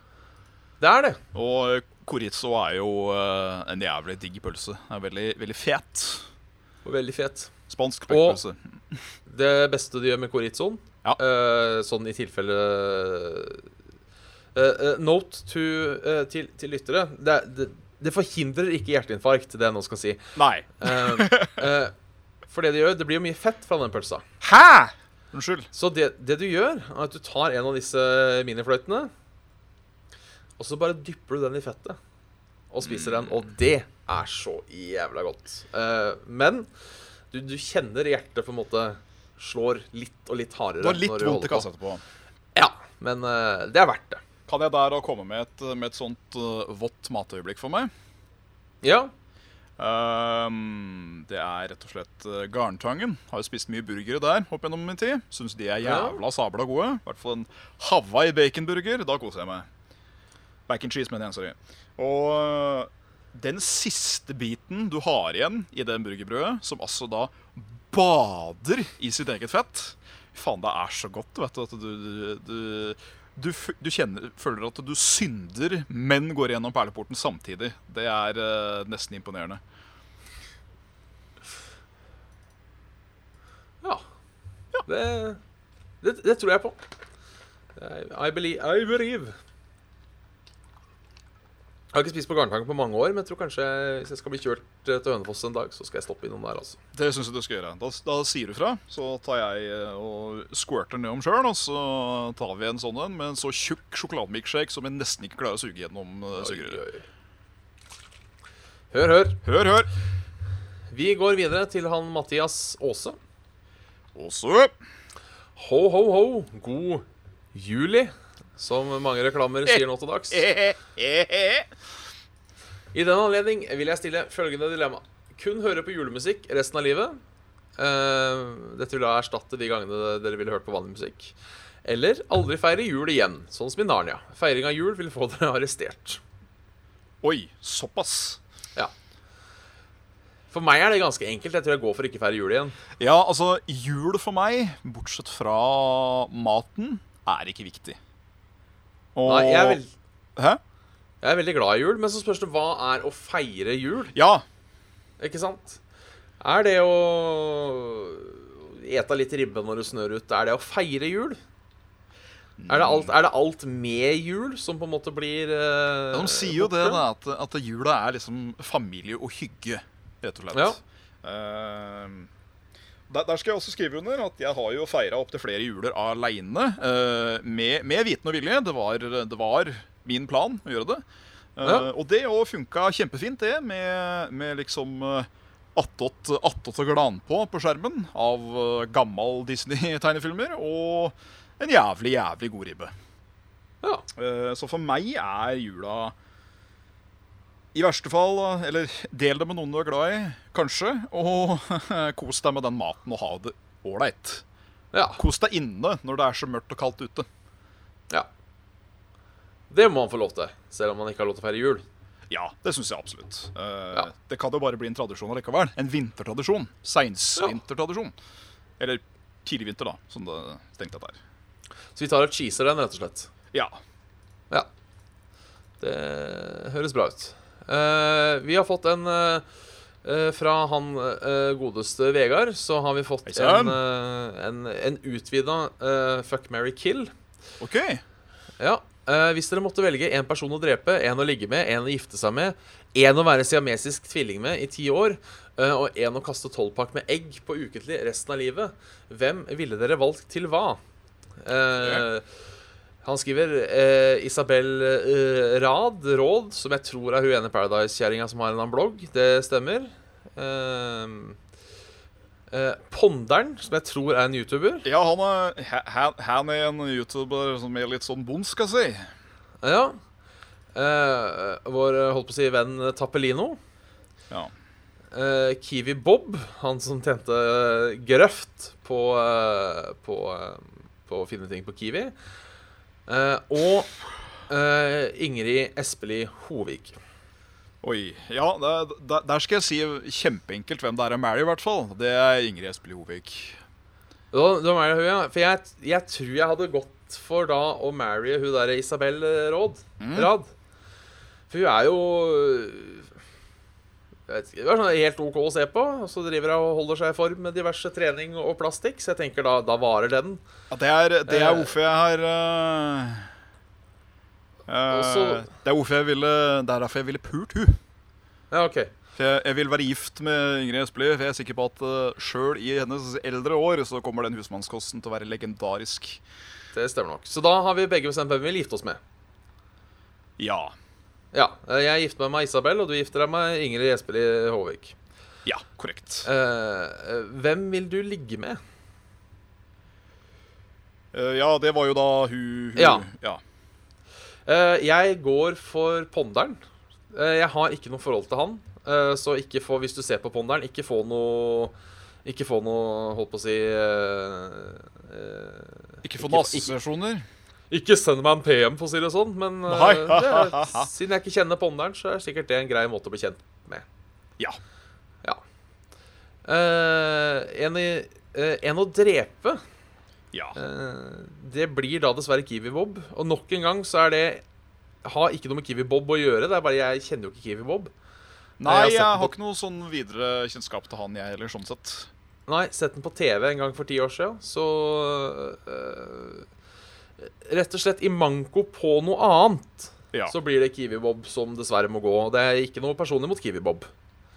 Det er det. Og chorizo er jo uh, en jævlig digg pølse. Den er veldig, veldig fet. Og veldig fet. Spansk spekepølse. Det beste de gjør med chorizoen, Ja. uh, sånn i tilfelle eh, eh, Note to, eh, til, til lyttere. Det, det, det forhindrer ikke hjerteinfarkt, det jeg nå skal si. Nei. Eh, eh, for det de gjør, det blir jo mye fett fra den pølsa. Hæ?! Unnskyld. Så det, det du gjør, er at du tar en av disse minifløytene, og så bare dypper du den i fettet og spiser den. Og det er så jævla godt. Uh, men du, du kjenner hjertet på en måte slår litt og litt hardere. Du har litt vondt i kassa etterpå. Ja, men uh, det er verdt det. Kan jeg der komme med et, med et sånt uh, vått matøyeblikk for meg? Ja. Ehm, det er rett og slett uh, Garntangen. Har jo spist mye burgere der opp gjennom min tid. Syns de er jævla sabla gode. I hvert fall en Hawaii baconburger. Da koser jeg meg. Bacon cheese, mener jeg. Sorry. Og uh, den siste biten du har igjen i det burgerbrødet, som altså da bader i sitt eget fett Faen, det er så godt, vet du. At du, du, du du, du kjenner, føler at du synder, men går gjennom perleporten samtidig. Det er uh, nesten imponerende. Ja. Det, det, det tror jeg på. I believe, I believe. Jeg har ikke spist på Garntangen på mange år, men jeg tror kanskje hvis jeg skal bli kjørt eh, til Hønefoss en dag, så skal jeg stoppe innom der. altså. Det syns jeg du skal gjøre. Da, da sier du fra, så tar jeg eh, og squirter nedom sjøl. Og så tar vi en sånn en med en så tjukk sjokolademilkshake som jeg nesten ikke klarer å suge gjennom uh, sugerøret. Hør, hør. Hør, hør. Vi går videre til han Mathias Aase. Aase. Ho, ho, ho. God juli, som mange reklamer sier nå til dags. I den anledning vil jeg stille følgende dilemma. Kun høre på julemusikk resten av livet. Eh, dette vil da erstatte de gangene dere ville hørt på vanlig musikk. Eller aldri feire jul igjen, sånn som i Narnia. Feiring av jul vil få dere arrestert. Oi, såpass. Ja. For meg er det ganske enkelt. Jeg tror jeg går for ikke feire jul igjen. Ja, altså, jul for meg, bortsett fra maten, er ikke viktig. Og Nei, jeg er, veld, Hæ? jeg er veldig glad i jul, men så spørs det hva er å feire jul? Ja. Ikke sant? Er det å ete litt ribbe når det snør ut, er det å feire jul? Er det alt, er det alt med jul som på en måte blir eh, De sier jo det, da, at, at jula er liksom familie og hygge, rett og slett. Ja. Eh, der, der skal jeg også skrive under at jeg har jo feira opptil flere juler aleine. Uh, med, med viten og vilje. Det var, det var min plan å gjøre det. Uh, Ja. Og det òg funka kjempefint, det, med, med liksom uh, attåt og glan på på skjermen av uh, gammal Disney-tegnefilmer. Og en jævlig, jævlig god ribbe. Ja. Uh, Så for meg er jula i verste fall Eller del det med noen du er glad i, kanskje. Og kos deg med den maten og ha det ålreit. ja. Kos deg inne når det er så mørkt og kaldt ute. ja. Det må man få lov til, selv om man ikke har lov til å feire jul. Ja, det syns jeg absolutt. Eh, Ja. Det kan jo bare bli en tradisjon allikevel. En vintertradisjon. Seinsvintertradisjon. Eller tidlig vinter, da, som det strengt tatt er. Så vi tar og cheeser den, rett og slett. Ja. Ja. Det høres bra ut. Eh, vi har fått en eh, eh, Fra han godeste Vegard så har vi fått en, uh, en, en utvida fuck, marry, kill. OK. Ja. hvis dere måtte velge én person å drepe, én å ligge med, én å gifte seg med, én å være siamesisk tvilling med i ti år, og én å kaste tolvpakk med egg på ukentlig resten av livet, hvem ville dere valgt til hva? Eh, han skriver eh, Isabel eh, Rad, Råd, som jeg tror er hun ene Paradise-kjerringa som har en annen blogg. Det stemmer. Eh, eh, Ponderen, som jeg tror er en YouTuber. Ja, han er, han, han er en YouTuber som er litt sånn bond, skal jeg si. Ja. Eh, vår eh, holdt på å si venn Tappelino. Ja. eh, Kiwi Bob, han som tjente grøft på, på, på å finne ting på Kiwi. Eh, og eh, Ingrid Espelid Hovig. Oi. Ja, der, der- skal jeg si kjempeenkelt hvem det er å marry, i hvert fall. Det er Ingrid Espelid Hovig. Da, hun, ja. For jeg, jeg tror jeg hadde gått for da å marry hun derre Isabel Råd. Rad. For hun er jo Hun er sånn helt OK å se på. Og så driver hun og holder seg i form med diverse trening og plastikk. Så jeg tenker da, da varer den. Ja, det er, det er Eh. hvorfor jeg har uh, uh, Også- Det er hvorfor jeg ville Det er derfor jeg ville pult hun. Ja, OK. For jeg, jeg vil være gift med Ingrid Espelid, for jeg er sikker på at uh, sjøl i hennes eldre år så kommer den husmannskosten til å være legendarisk. Det stemmer nok. Så da har vi begge bestemt hvem vi vil gifte oss med. Ja. Ja. eh, Jeg gifter meg med Isabel, og du gifter deg med Ingrid Espelid Håvik. Ja, korrekt. Eh, eh, hvem vil du ligge med? Ja, det var jo da hun, hu, Ja. ja. Jeg går for Ponderen. Jeg har ikke noe forhold til han, så få, hvis du ser på Ponderen, ikke få noe Ikke få noe, holdt på å si Ikke få nassesesjoner. Ikke send meg en PM, for å si det sånn, men uh, det siden jeg ikke kjenner Ponderen, så er sikkert det en grei måte å bli kjent med. Ja. Ja. Uh, en, i, uh, en å drepe Ja. Det blir da dessverre Kiwi Bob. Og nok en gang så er det Har ikke noe med Kiwi Bob å gjøre. Det er bare Jeg kjenner jo ikke Kiwi Bob. Nei, jeg har jeg har ikke noe sånn videre kjennskap til han, jeg heller, sånn sett. Nei, sett den på TV en gang for ti år siden. Så eh, Rett og slett i manko på noe annet Ja. så blir det Kiwi Bob som dessverre må gå. Det er ikke noe personlig mot Kiwi Bob.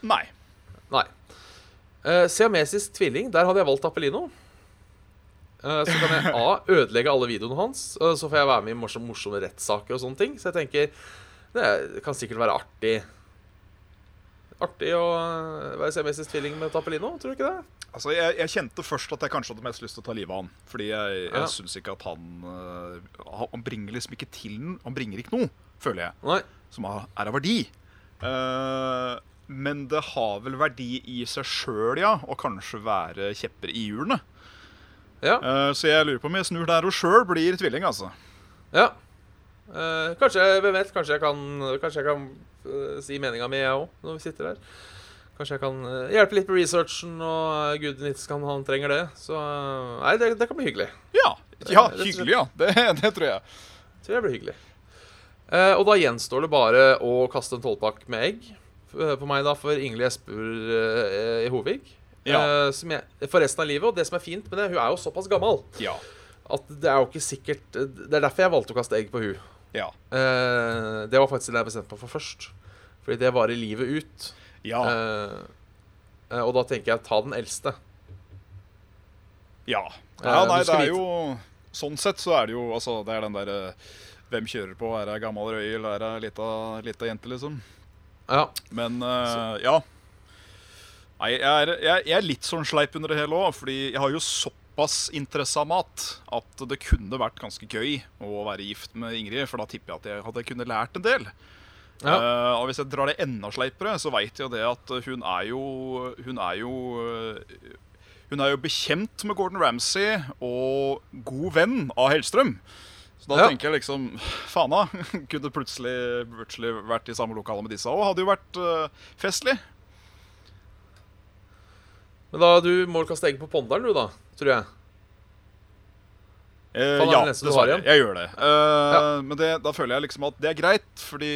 Nei. Nei. Uh, Siamesisk tvilling, der hadde jeg valgt Appellino. Uh, så kan jeg A. ødelegge alle videoene hans, Uh, så får jeg være med i morsomme, morsomme rettssaker og sånne ting. Så jeg tenker det kan sikkert være artig Artig å eh, være siamesisk tvilling med Tappelino, tror du ikke det? Altså, jeg, jeg kjente først at jeg kanskje hadde mest lyst til å ta livet av han. Fordi jeg, jeg Ja. syns ikke at han øh, Han bringer liksom ikke til den. Han bringer ikke noe, føler jeg, Nei. som er er av verdi. Uh, men det har vel verdi i seg sjøl, ja, å kanskje være kjepper i hjulene. Ja. Uh, så jeg lurer på om jeg snur der og sjøl blir tvilling, altså. ja. Eh, kanskje, hvem vet, kanskje jeg kan, kanskje jeg kan uh, si meninga mi, jeg òg, når vi sitter her. Kanskje jeg kan uh, hjelpe litt med researchen, og uh, gud nits kan han trenger det. Så Nei, det, det kan bli hyggelig. Ja, ja hyggelig, ja. Det, det tror jeg. Tror jeg blir hyggelig. Og da gjenstår det bare å kaste en tolvpakk med egg på meg, da, for Ingrid Espur eh, i Hovig. Ja. Som jeg, for resten av livet. Og det som er fint med det, hun er jo såpass gammel Ja. at det er jo ikke sikkert Det er derfor jeg valgte å kaste egg på hun. Ja. Uh, det var faktisk det jeg bestemte meg for først. Fordi det varer livet ut. Ja. Uh, og da tenker jeg ta den eldste. Ja. Ja nei, det er er jo Sånn sett så er det jo Altså, det er den derre Hvem kjører på? Er det ei gammel røy, eller er det ei lita, lita jente, liksom? Ja. Men uh, ja. Nei, jeg er, jeg er litt sånn sleip under det hele òg, fordi jeg har jo såpass av mat at det kunne vært ganske gøy å være gift med Ingrid, for da tipper jeg at jeg hadde kunnet lært en del. Ja. Uh, og hvis jeg drar det enda sleipere, så veit jeg det at hun er jo Hun er jo Hun er jo bekjent med Gordon Ramsay og god venn av Hellstrøm. Så da Ja. tenker jeg liksom Fana kunne plutselig, plutselig vært i samme lokale med disse òg. Hadde jo vært uh, festlig. Men da du må kaste egg på ponderen, du, da. Tror jeg. Eh, ja, dessverre. Jeg gjør det. Uh, Ja. Men det, da føler jeg liksom at det er greit, fordi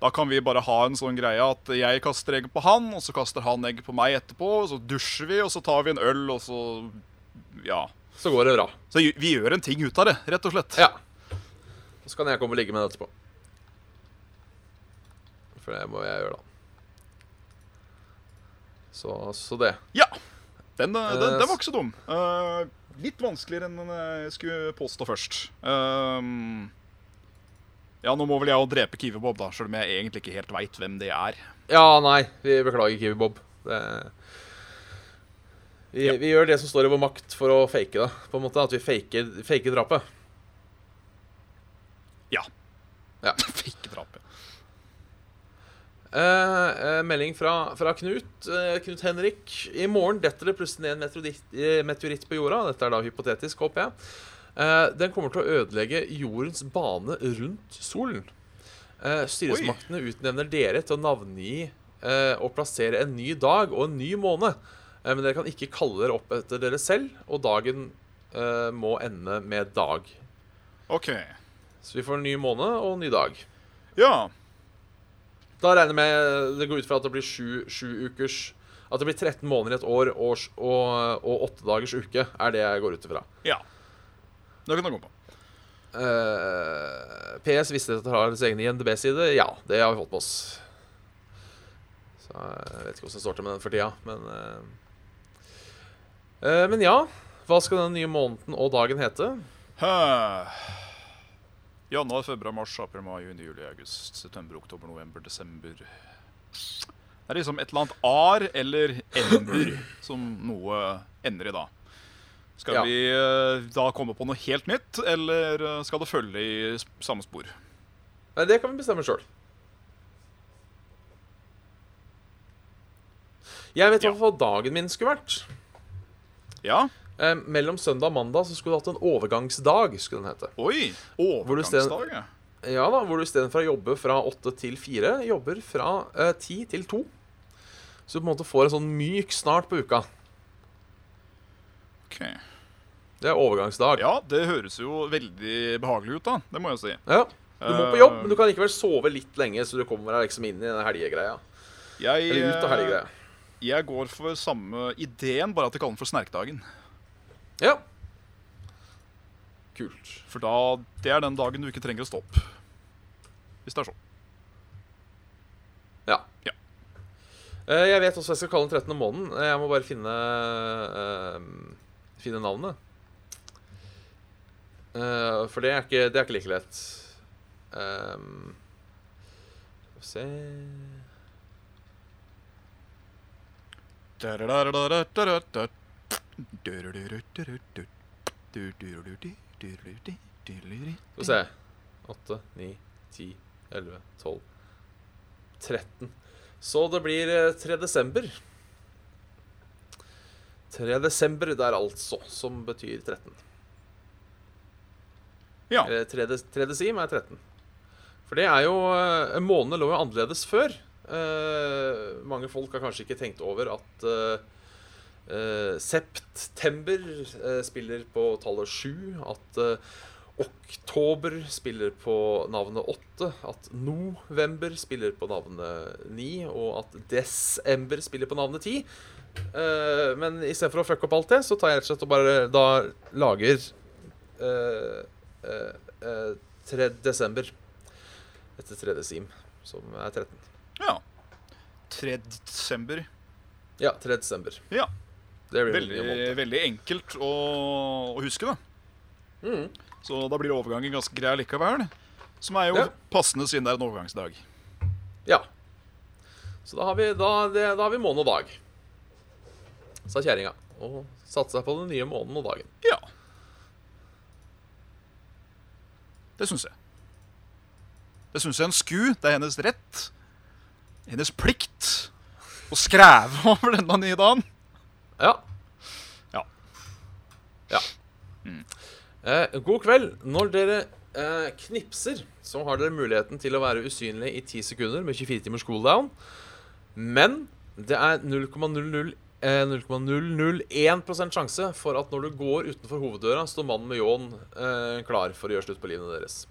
da kan vi bare ha en sånn greie at jeg kaster egg på han, og så kaster han egg på meg etterpå, og så dusjer vi, og så tar vi en øl, og så Ja. Så går det bra. Så vi gjør en ting ut av det, rett og slett. Ja. Så kan jeg komme og ligge med det etterpå. For det må jeg gjøre, da. Så, så det. Ja. Den, eh, den, den var ikke så dum. Uh, litt vanskeligere enn jeg skulle påstå først. Ehm, ja, nå må vel jeg jo drepe Kiwi-Bob, da, sjøl om jeg egentlig ikke helt veit hvem det er. Ja, nei, vi beklager, Kiwi Bob. Det vi, Ja. vi gjør det som står i vår makt for å fake det. På en måte At vi faker, faker drapet. Ja. Ja. Fake drap. Eh, eh, melding fra, fra Knut. Uh, Knut Henrik. I morgen detter det plutselig ned en meteoritt, på jorda. Dette er da hypotetisk, håper jeg. Den kommer til å ødelegge jordens bane rundt solen. Styresmaktene utnevner dere til å navngi og plassere en ny dag og en ny måned. Men dere kan ikke kalle dere opp etter dere selv, og dagen må ende med dag. OK. Så vi får en ny måned og en ny dag. Ja. Da regner jeg med det går ut fra at det blir sju, sju ukers At det blir 13 måneder i et år og, og, og 8 dagers uke, er det jeg går ut ifra. Ja. Det kan du gå på. Uh, PS visste at dere har deres egne INDB-side. Ja, det har vi fått på oss. Så jeg vet ikke hvordan det står til med den for tida, men uh, uh, Men ja. Hva skal den nye måneden og dagen hete? Hæ. Januar, februar, mars, april, mai, juni, juli, august, september, oktober, november, desember Det er liksom et eller annet ar eller ender som noe ender i da. Skal Ja. vi eh, da komme på noe helt nytt, eller eh, skal det følge i samme spor? Nei, det kan vi bestemme sjøl. Jeg vet Ja. hva dagen min skulle vært. Ja? Eh, mellom søndag og mandag så skulle du hatt en overgangsdag. skulle den hete. Oi! Overgangsdag, ja. Ja da, Hvor du istedenfor å jobbe fra åtte til fire, jobber fra eh, ti til to. Så du på en måte får en sånn myk snart på uka. Ok. Det er overgangsdag. Ja, det høres jo veldig behagelig ut, da. Det må jeg si. Ja. Du må på jobb, men du kan likevel sove litt lenge, så du kommer deg liksom inn i den helgegreia. Jeg, Eller ut av helgegreia. jeg går for samme ideen, bare at jeg kaller den for snerkdagen. Ja. Kult. For da, det er den dagen du ikke trenger å stå opp. Hvis det er sånn. Ja. Ja. Eh, Jeg vet også hva jeg skal kalle den 13. måneden. Eh, Jeg må bare finne uh, Finne navnet. Uh, for det er ikke, det er ikke like lett. Um, vi se Skal vi se. 8, 9, 10, 11, 12 13 Så det blir eh, 3 desember. 3 desember der altså Som betyr 13 Ja. Eller 3, desim er 13 For det er jo En måned lå jo annerledes før. Eh, Mange folk har kanskje ikke tenkt over at eh, eh, September eh, spiller på tallet 7 At eh, Oktober spiller på navnet 8, at november spiller på navnet 9, og at desember spiller på navnet 10. Uh, men istedenfor å fucke opp alt det, så tar jeg rett og slett og bare da lager uh, uh, eh, 3. desember etter 3. sim, som er 13. ja. 3. desember. Ja, 3. desember. Ja. Det blir Veldig, veldig enkelt å, å huske, da. Mm. Så da blir overgangen ganske grei likevel. Som er jo Ja. passende siden det er en overgangsdag. Ja. Så da har vi, da, det, da har vi måned og dag. Sa kjerringa. Og satsa på den nye måneden og dagen. Ja. Det syns jeg. Det syns jeg en sku. Det er hennes rett. Hennes plikt å skreve over denne nye dagen. Ja. Ja. Ja. Eh, god kveld. Når dere eh, knipser, så har dere muligheten til å være usynlig i 10 sekunder med 24 timers cooldown. Men det er 0,001 eh, sjanse for at når du går utenfor hoveddøra, står mannen med ljåen eh, klar for å gjøre slutt på livene deres.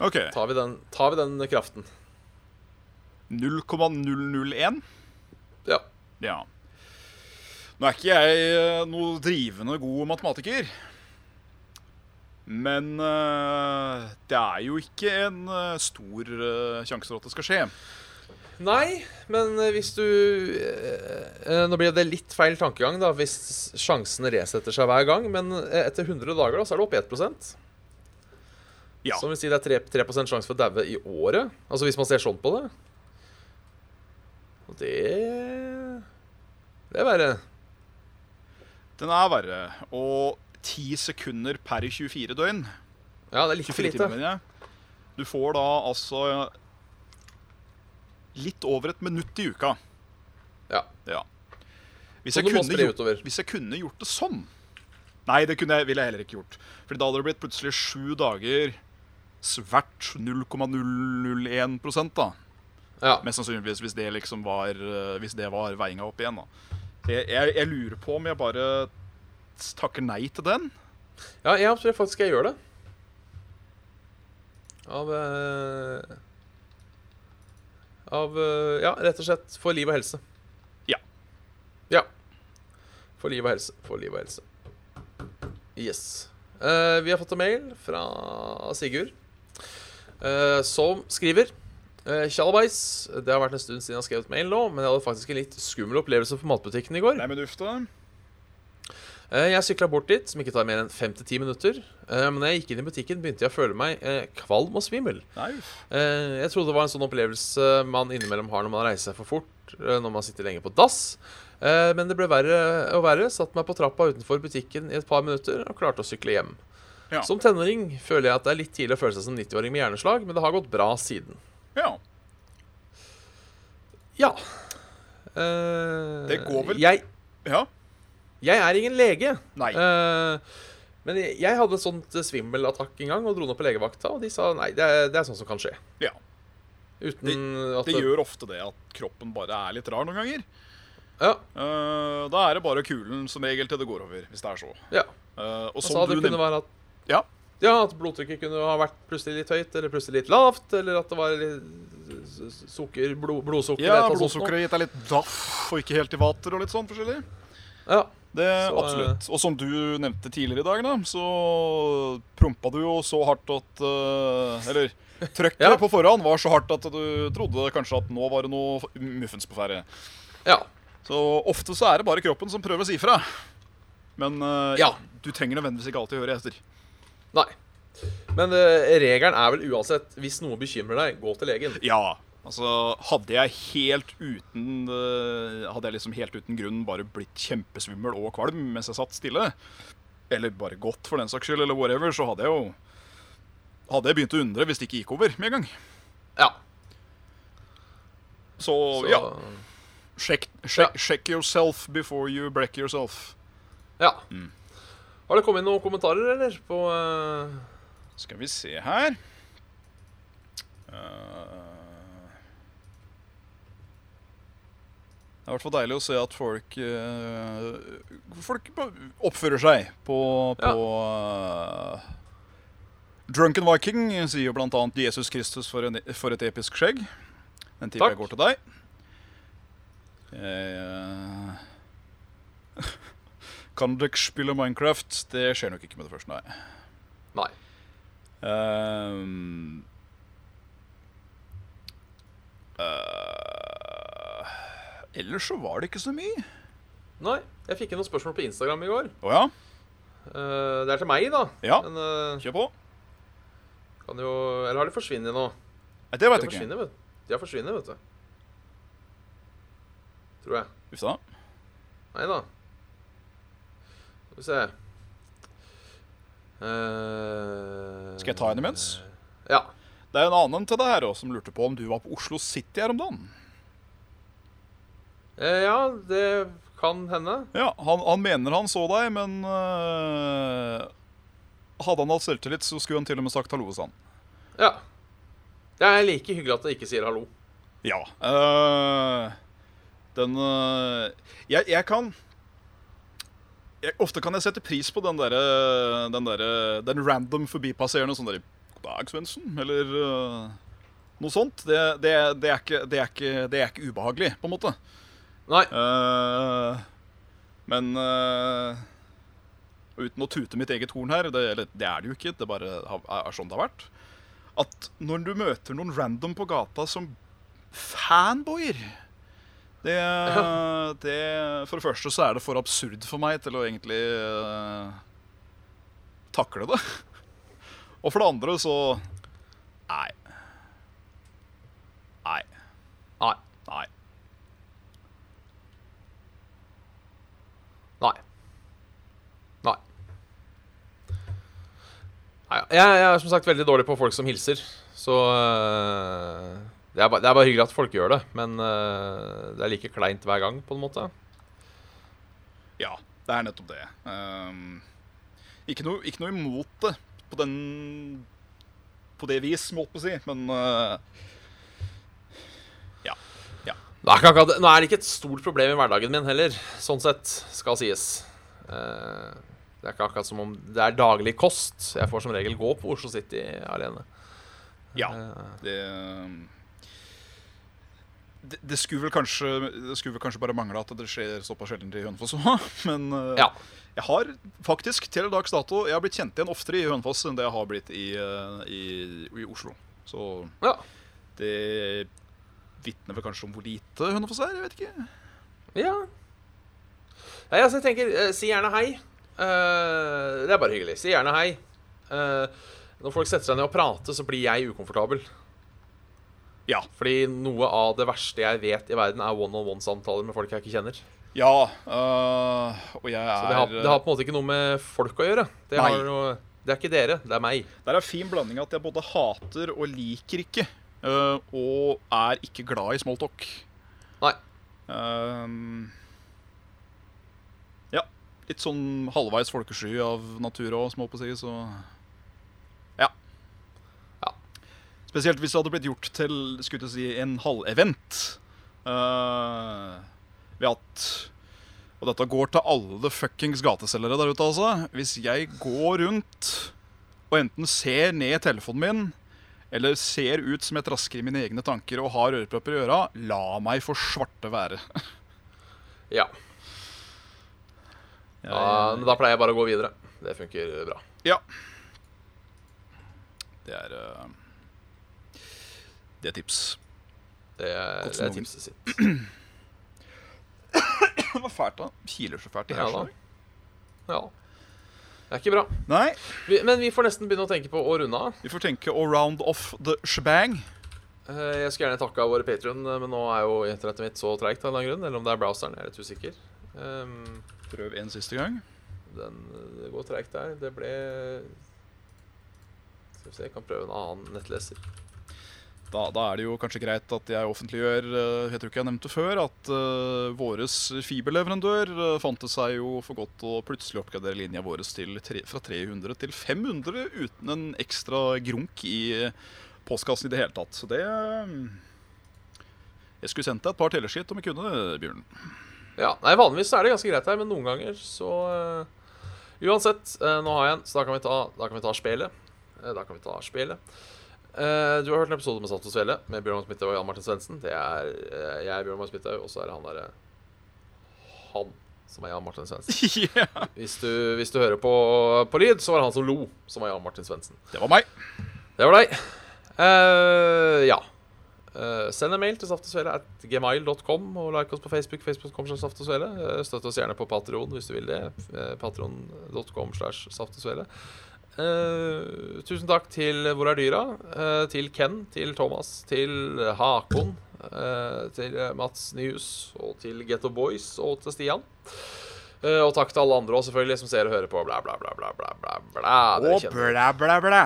OK. Tar vi den, tar vi den kraften? 0,001. Ja. Ja. Nå er ikke jeg eh, noe drivende god matematiker. Men eh, det er jo ikke en eh, stor sjanse for at det skal skje. Nei, men hvis du Nå blir det litt feil tankegang, da, hvis sjansen resetter seg hver gang. Men etter 100 dager da, så er det oppe i 1% Ja. Som vil si det er 3, 3 sjanse for å daue i året. Altså hvis man ser sånn på det. Og det Det er verre. Den er verre. Og 10 sekunder per 24 døgn. Ja, det er litt for lite. timer. Du får da altså litt over et minutt i uka. Ja. Ja. Hvis jeg, kunne hvis jeg kunne gjort det sånn Nei, det kunne jeg, ville jeg heller ikke gjort. Fordi da hadde det blitt plutselig sju dager svært 0,001% da. Ja. Mest sannsynligvis hvis det liksom var eh, Hvis det var veiinga opp igjen. da. Jeg, jeg, jeg lurer på om jeg bare takker nei til den. ja, jeg tror faktisk jeg gjør det. Av eh, Av eh, Ja, rett og slett for liv og helse. Ja. Ja. For liv og helse. For liv og helse. Yes. Uh, vi har fått en mail fra Sigurd, som skriver eh, Uh, Det har vært en stund siden jeg har skrevet mail nå, men jeg hadde faktisk en litt skummel opplevelse på matbutikken i går. Nei, men ufta. da. Eh, Jeg sykla bort dit, som ikke tar mer enn fem til ti minutter. Eh, Men da jeg gikk inn i butikken, begynte jeg å føle meg kvalm og svimmel. Nei, Jeg trodde det var en sånn opplevelse man innimellom har når man reiser seg for fort, når man sitter lenge på dass. Men det ble verre og verre. Satt meg på trappa utenfor butikken i et par minutter og klarte å sykle hjem. Ja. Som tenåring føler jeg at det er litt tidlig å føle seg som 90-åring med hjerneslag, men det har gått bra siden. Ja. Ja. Uh, Det går vel- Jeg, ja. jeg er ingen lege. Nei. Uh, men jeg, jeg hadde et sånt eh, svimmelattakk en gang og dro ned på legevakta, og de sa nei, det er, det er sånn som kan skje. Ja. Uten at Det gjør ofte det at kroppen bare er litt rar noen ganger. Ja. Uh, da er det bare kulen som regel til det går over, hvis det er så. ja. Uh, og Og som sa det kunne være at Ja. Ja, at blodtrykket kunne ha vært plutselig litt høyt, eller plutselig litt lavt, eller at det var litt sukker, blod, blodsukker Ja, blodsukkeret gitt deg litt daff og ikke helt i vater og litt sånn forskjellig. Ja. Det Så, Absolutt. Og som du nevnte tidligere i dag, da, så prompa du jo så hardt at eh, Eller trøkket Ja. på forhånd var så hardt at du trodde kanskje at nå var det noe muffens på ferde. ja. Så ofte så er det bare kroppen som prøver å si fra. Men eh, Ja. du trenger nødvendigvis ikke alltid høre etter. Nei. Men uh, regelen er vel uansett hvis noe bekymrer deg, gå til legen. Ja. Altså, hadde jeg helt uten uh, Hadde jeg liksom helt uten grunn bare blitt kjempesvimmel og kvalm mens jeg satt stille, eller bare gått for den saks skyld, eller whatever, så hadde jeg jo Hadde jeg begynt å undre hvis det ikke gikk over med en gang. Ja. Så, Så, ja, sjekk, sjekk, Ja. sjekk yourself before you break yourself. ja. Mm. Har det kommet inn noen kommentarer, eller? På uh... Skal vi se her uh... Det er i hvert fall deilig å se at folk uh... Folk oppfører seg på, på eh, Drunken Viking sier jo blant annet 'Jesus Kristus for, en, for et episk skjegg'. Den tipper jeg går til deg. Eh, kan dere spille Minecraft? Det skjer nok ikke med det første, nei. Nei. Um, uh, ellers så var det ikke så mye. Nei. Jeg fikk inn noen spørsmål på Instagram i går. Oh, ja? uh, det er til meg, da. Ja. Men uh, Kjør på. kan jo Eller har de forsvunnet nå? Nei, det vet jeg ikke. vet De har forsvunnet, vet du. Tror jeg. Uff da. Nei da. Skal vi se uh, Skal jeg ta en imens? Ja. Det er en annen til deg her også som lurte på om du var på Oslo City her om dagen. Uh, ja, det kan hende. Ja, Han, han mener han så deg, men uh, hadde han hatt selvtillit, så skulle han til og med sagt hallo hos han. Ja. Det er like hyggelig at jeg ikke sier hallo. Ja. eh, den eh, jeg, jeg kan jeg, Ofte kan jeg sette pris på den derre Den, der, den random forbipasserende sånn derre 'God dag, Svendsen', eller uh, noe sånt. Det, det, det, er ikke, det, er ikke, det er ikke ubehagelig, på en måte. Nei. Uh, men uh, uten å tute mitt eget horn her, det, eller, det er det jo ikke, det bare er sånn det har vært. At når du møter noen random på gata som fanboyer det, det For det første så er det for absurd for meg til å egentlig uh, takle det. Og for det andre så Nei. Nei. Nei. Nei. Nei. Nei. Jeg, jeg er som sagt veldig dårlig på folk som hilser, så øh, det, er bare, det er bare hyggelig at folk gjør det, men uh, det er like kleint hver gang, på en måte. Ja, det er nettopp det. Um, ikke, noe, ikke noe imot det på den På det vis, måtte på å si, men uh, Ja. Ja. Nå er, ikke nå er det ikke et stort problem i hverdagen min heller, sånn sett, skal sies. Uh, det er ikke akkurat som om det er daglig kost. Jeg får som regel gå på Oslo City alene. ja. Det, det, det, skulle vel kanskje, det skulle vel kanskje bare mangle at det skjer såpass sjelden i Hønefoss òg, men eh, ja. jeg har faktisk til dags dato Jeg har blitt kjent igjen oftere i Hønefoss enn det jeg har blitt i, eh, i, i Oslo. Så ja. det vitner vel kanskje om hvor lite Hønefoss er? Jeg vet ikke. Ja. Nei, altså, jeg tenker eh, Si gjerne hei. Det er bare hyggelig. Si gjerne hei. Når folk setter seg ned og prater, så blir jeg ukomfortabel. Ja. Fordi noe av det verste jeg vet i verden, er one-on-one-samtaler med folk jeg ikke kjenner. Ja, øh, og jeg er Så det har, det har på en måte ikke noe med folk å gjøre. Det, har noe, det er ikke dere, det er meg. Det er en fin blanding at jeg både hater og liker ikke. øh, og er ikke glad i smalltalk. Nei. Ehm, ja. Litt sånn halvveis folkesky av natur og små på si, så Ja. Ja. Spesielt hvis det hadde blitt gjort til skulle jeg si, en halvevent. Uh, ved at Og dette går til alle fuckings gateselgere der ute, altså. Hvis jeg går rundt og enten ser ned i telefonen min eller ser ut som jeg trasker i mine egne tanker og har ørepropper i øra, la meg for svarte være. Ja. Da, men da pleier jeg bare å gå videre. Det funker bra. Ja. Det er eh, Det er tips. Det er, det er tipset sitt. Det var fælt, da. Kiler så fælt i Ja Ja. Det er ikke bra. Nei, Vi, men vi får nesten begynne å tenke på å runde av. vi får tenke å round off the shebang. Eh, Jeg skulle gjerne takka våre Patrion, men nå er jo internettet mitt så treigt. Eller om det er browseren, jeg er litt usikker. Um, Prøv en siste gang. den, det går treigt der. Det ble Skal vi se, jeg kan prøve en annen nettleser. Da, da er det jo kanskje greit at jeg offentliggjør eh, Jeg tror ikke jeg nevnte før at uh, våres fiberleverandør uh, fant det seg jo for godt å plutselig oppgradere linja vår fra 300 til 500 uten en ekstra grunk i postkassen i det hele tatt. Så det Jeg skulle sendt deg et par teleskitt om jeg kunne, Bjørn. Ja, nei, Vanligvis er det ganske greit her, men noen ganger så uh, Uansett, nå har jeg en, så da kan vi ta, da ta spelet. Da kan vi ta spelet. Eh, du har hørt en episode med Saft og Svele med Bjørn Magnus Midthaug og Jan Martin Svendsen. Det er uh, jeg, Bjørn Magnus Midthaug, og så er det han derre Han som er Jan Martin Svendsen. yeah. Hvis du, hvis du hører på, på lyd, så var det han som lo, som var Jan Martin Svendsen. Det var meg. Det var deg. Uh, ja. Uh, send en mail til saftosvele at gmail.com, og like oss på Facebook. Facebook.com slash saftogsvele. Uh, støtt oss gjerne på Patreon hvis du vil det. Uh, Patreon.com slash saftogsvele. Eh, tusen takk til Hvor er dyra? Uh, til Ken, til Thomas, til Hakon, uh, til Mats Nyhus og til Getto Boys og til Stian. Og takk til alle andre også, selvfølgelig, som ser og hører på. Bla, bla, bla, bla, bla, bla. Og bla, bla, bla.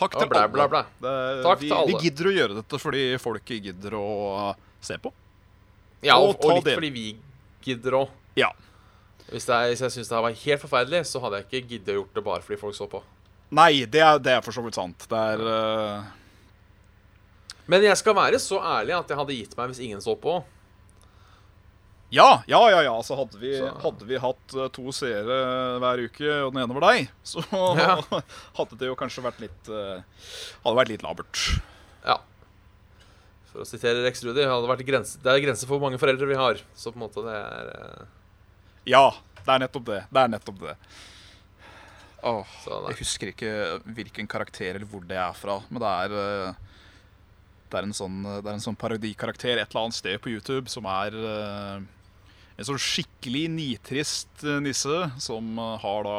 Takk til bla, alle. bla, bla. Det, Takk vi, til alle. vi gidder å gjøre dette fordi folk gidder å se på. Ja, og, Og og litt del. fordi vi gidder òg. Ja. Hvis, er- hvis jeg syns det her var helt forferdelig, så hadde jeg ikke giddet å gjort det bare fordi folk så på. Nei, det er, det er for så vidt sant. Det er uh... Men jeg skal være så ærlig at jeg hadde gitt meg hvis ingen så på. Ja, ja, ja. ja. Så hadde vi, Så- hadde vi hatt eh, to seere hver uke, og den ene var deg, så Ja. hadde det jo kanskje vært litt eh, Hadde vært litt labert. Ja. For å sitere Rex Rudi, det er grenser for hvor mange foreldre vi har. Så på en måte det er uh... Ja, det er nettopp det. Det er nettopp det. Så jeg husker ikke hvilken karakter eller hvor det er fra, men det er eh, det er en sånn, det er en sånn parodikarakter et eller annet sted på YouTube som er eh, en sånn skikkelig nitrist eh, nisse som eh, har da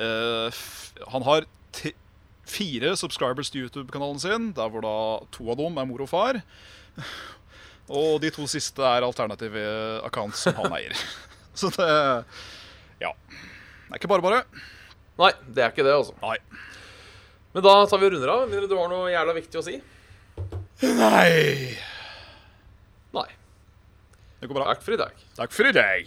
eh, Han har fire subscribers til YouTube-kanalen sin, der hvor da to av dem er mor og far. Og de to siste er alternative accounts som han eier. Så det Ja. Det er ikke bare bare. Nei, det er ikke det, altså. Nei. Men da tar vi og runder av. Mindre du har noe jævla viktig å si? Nei. Nei. Det går bra. Takk for i dag. Takk for i dag.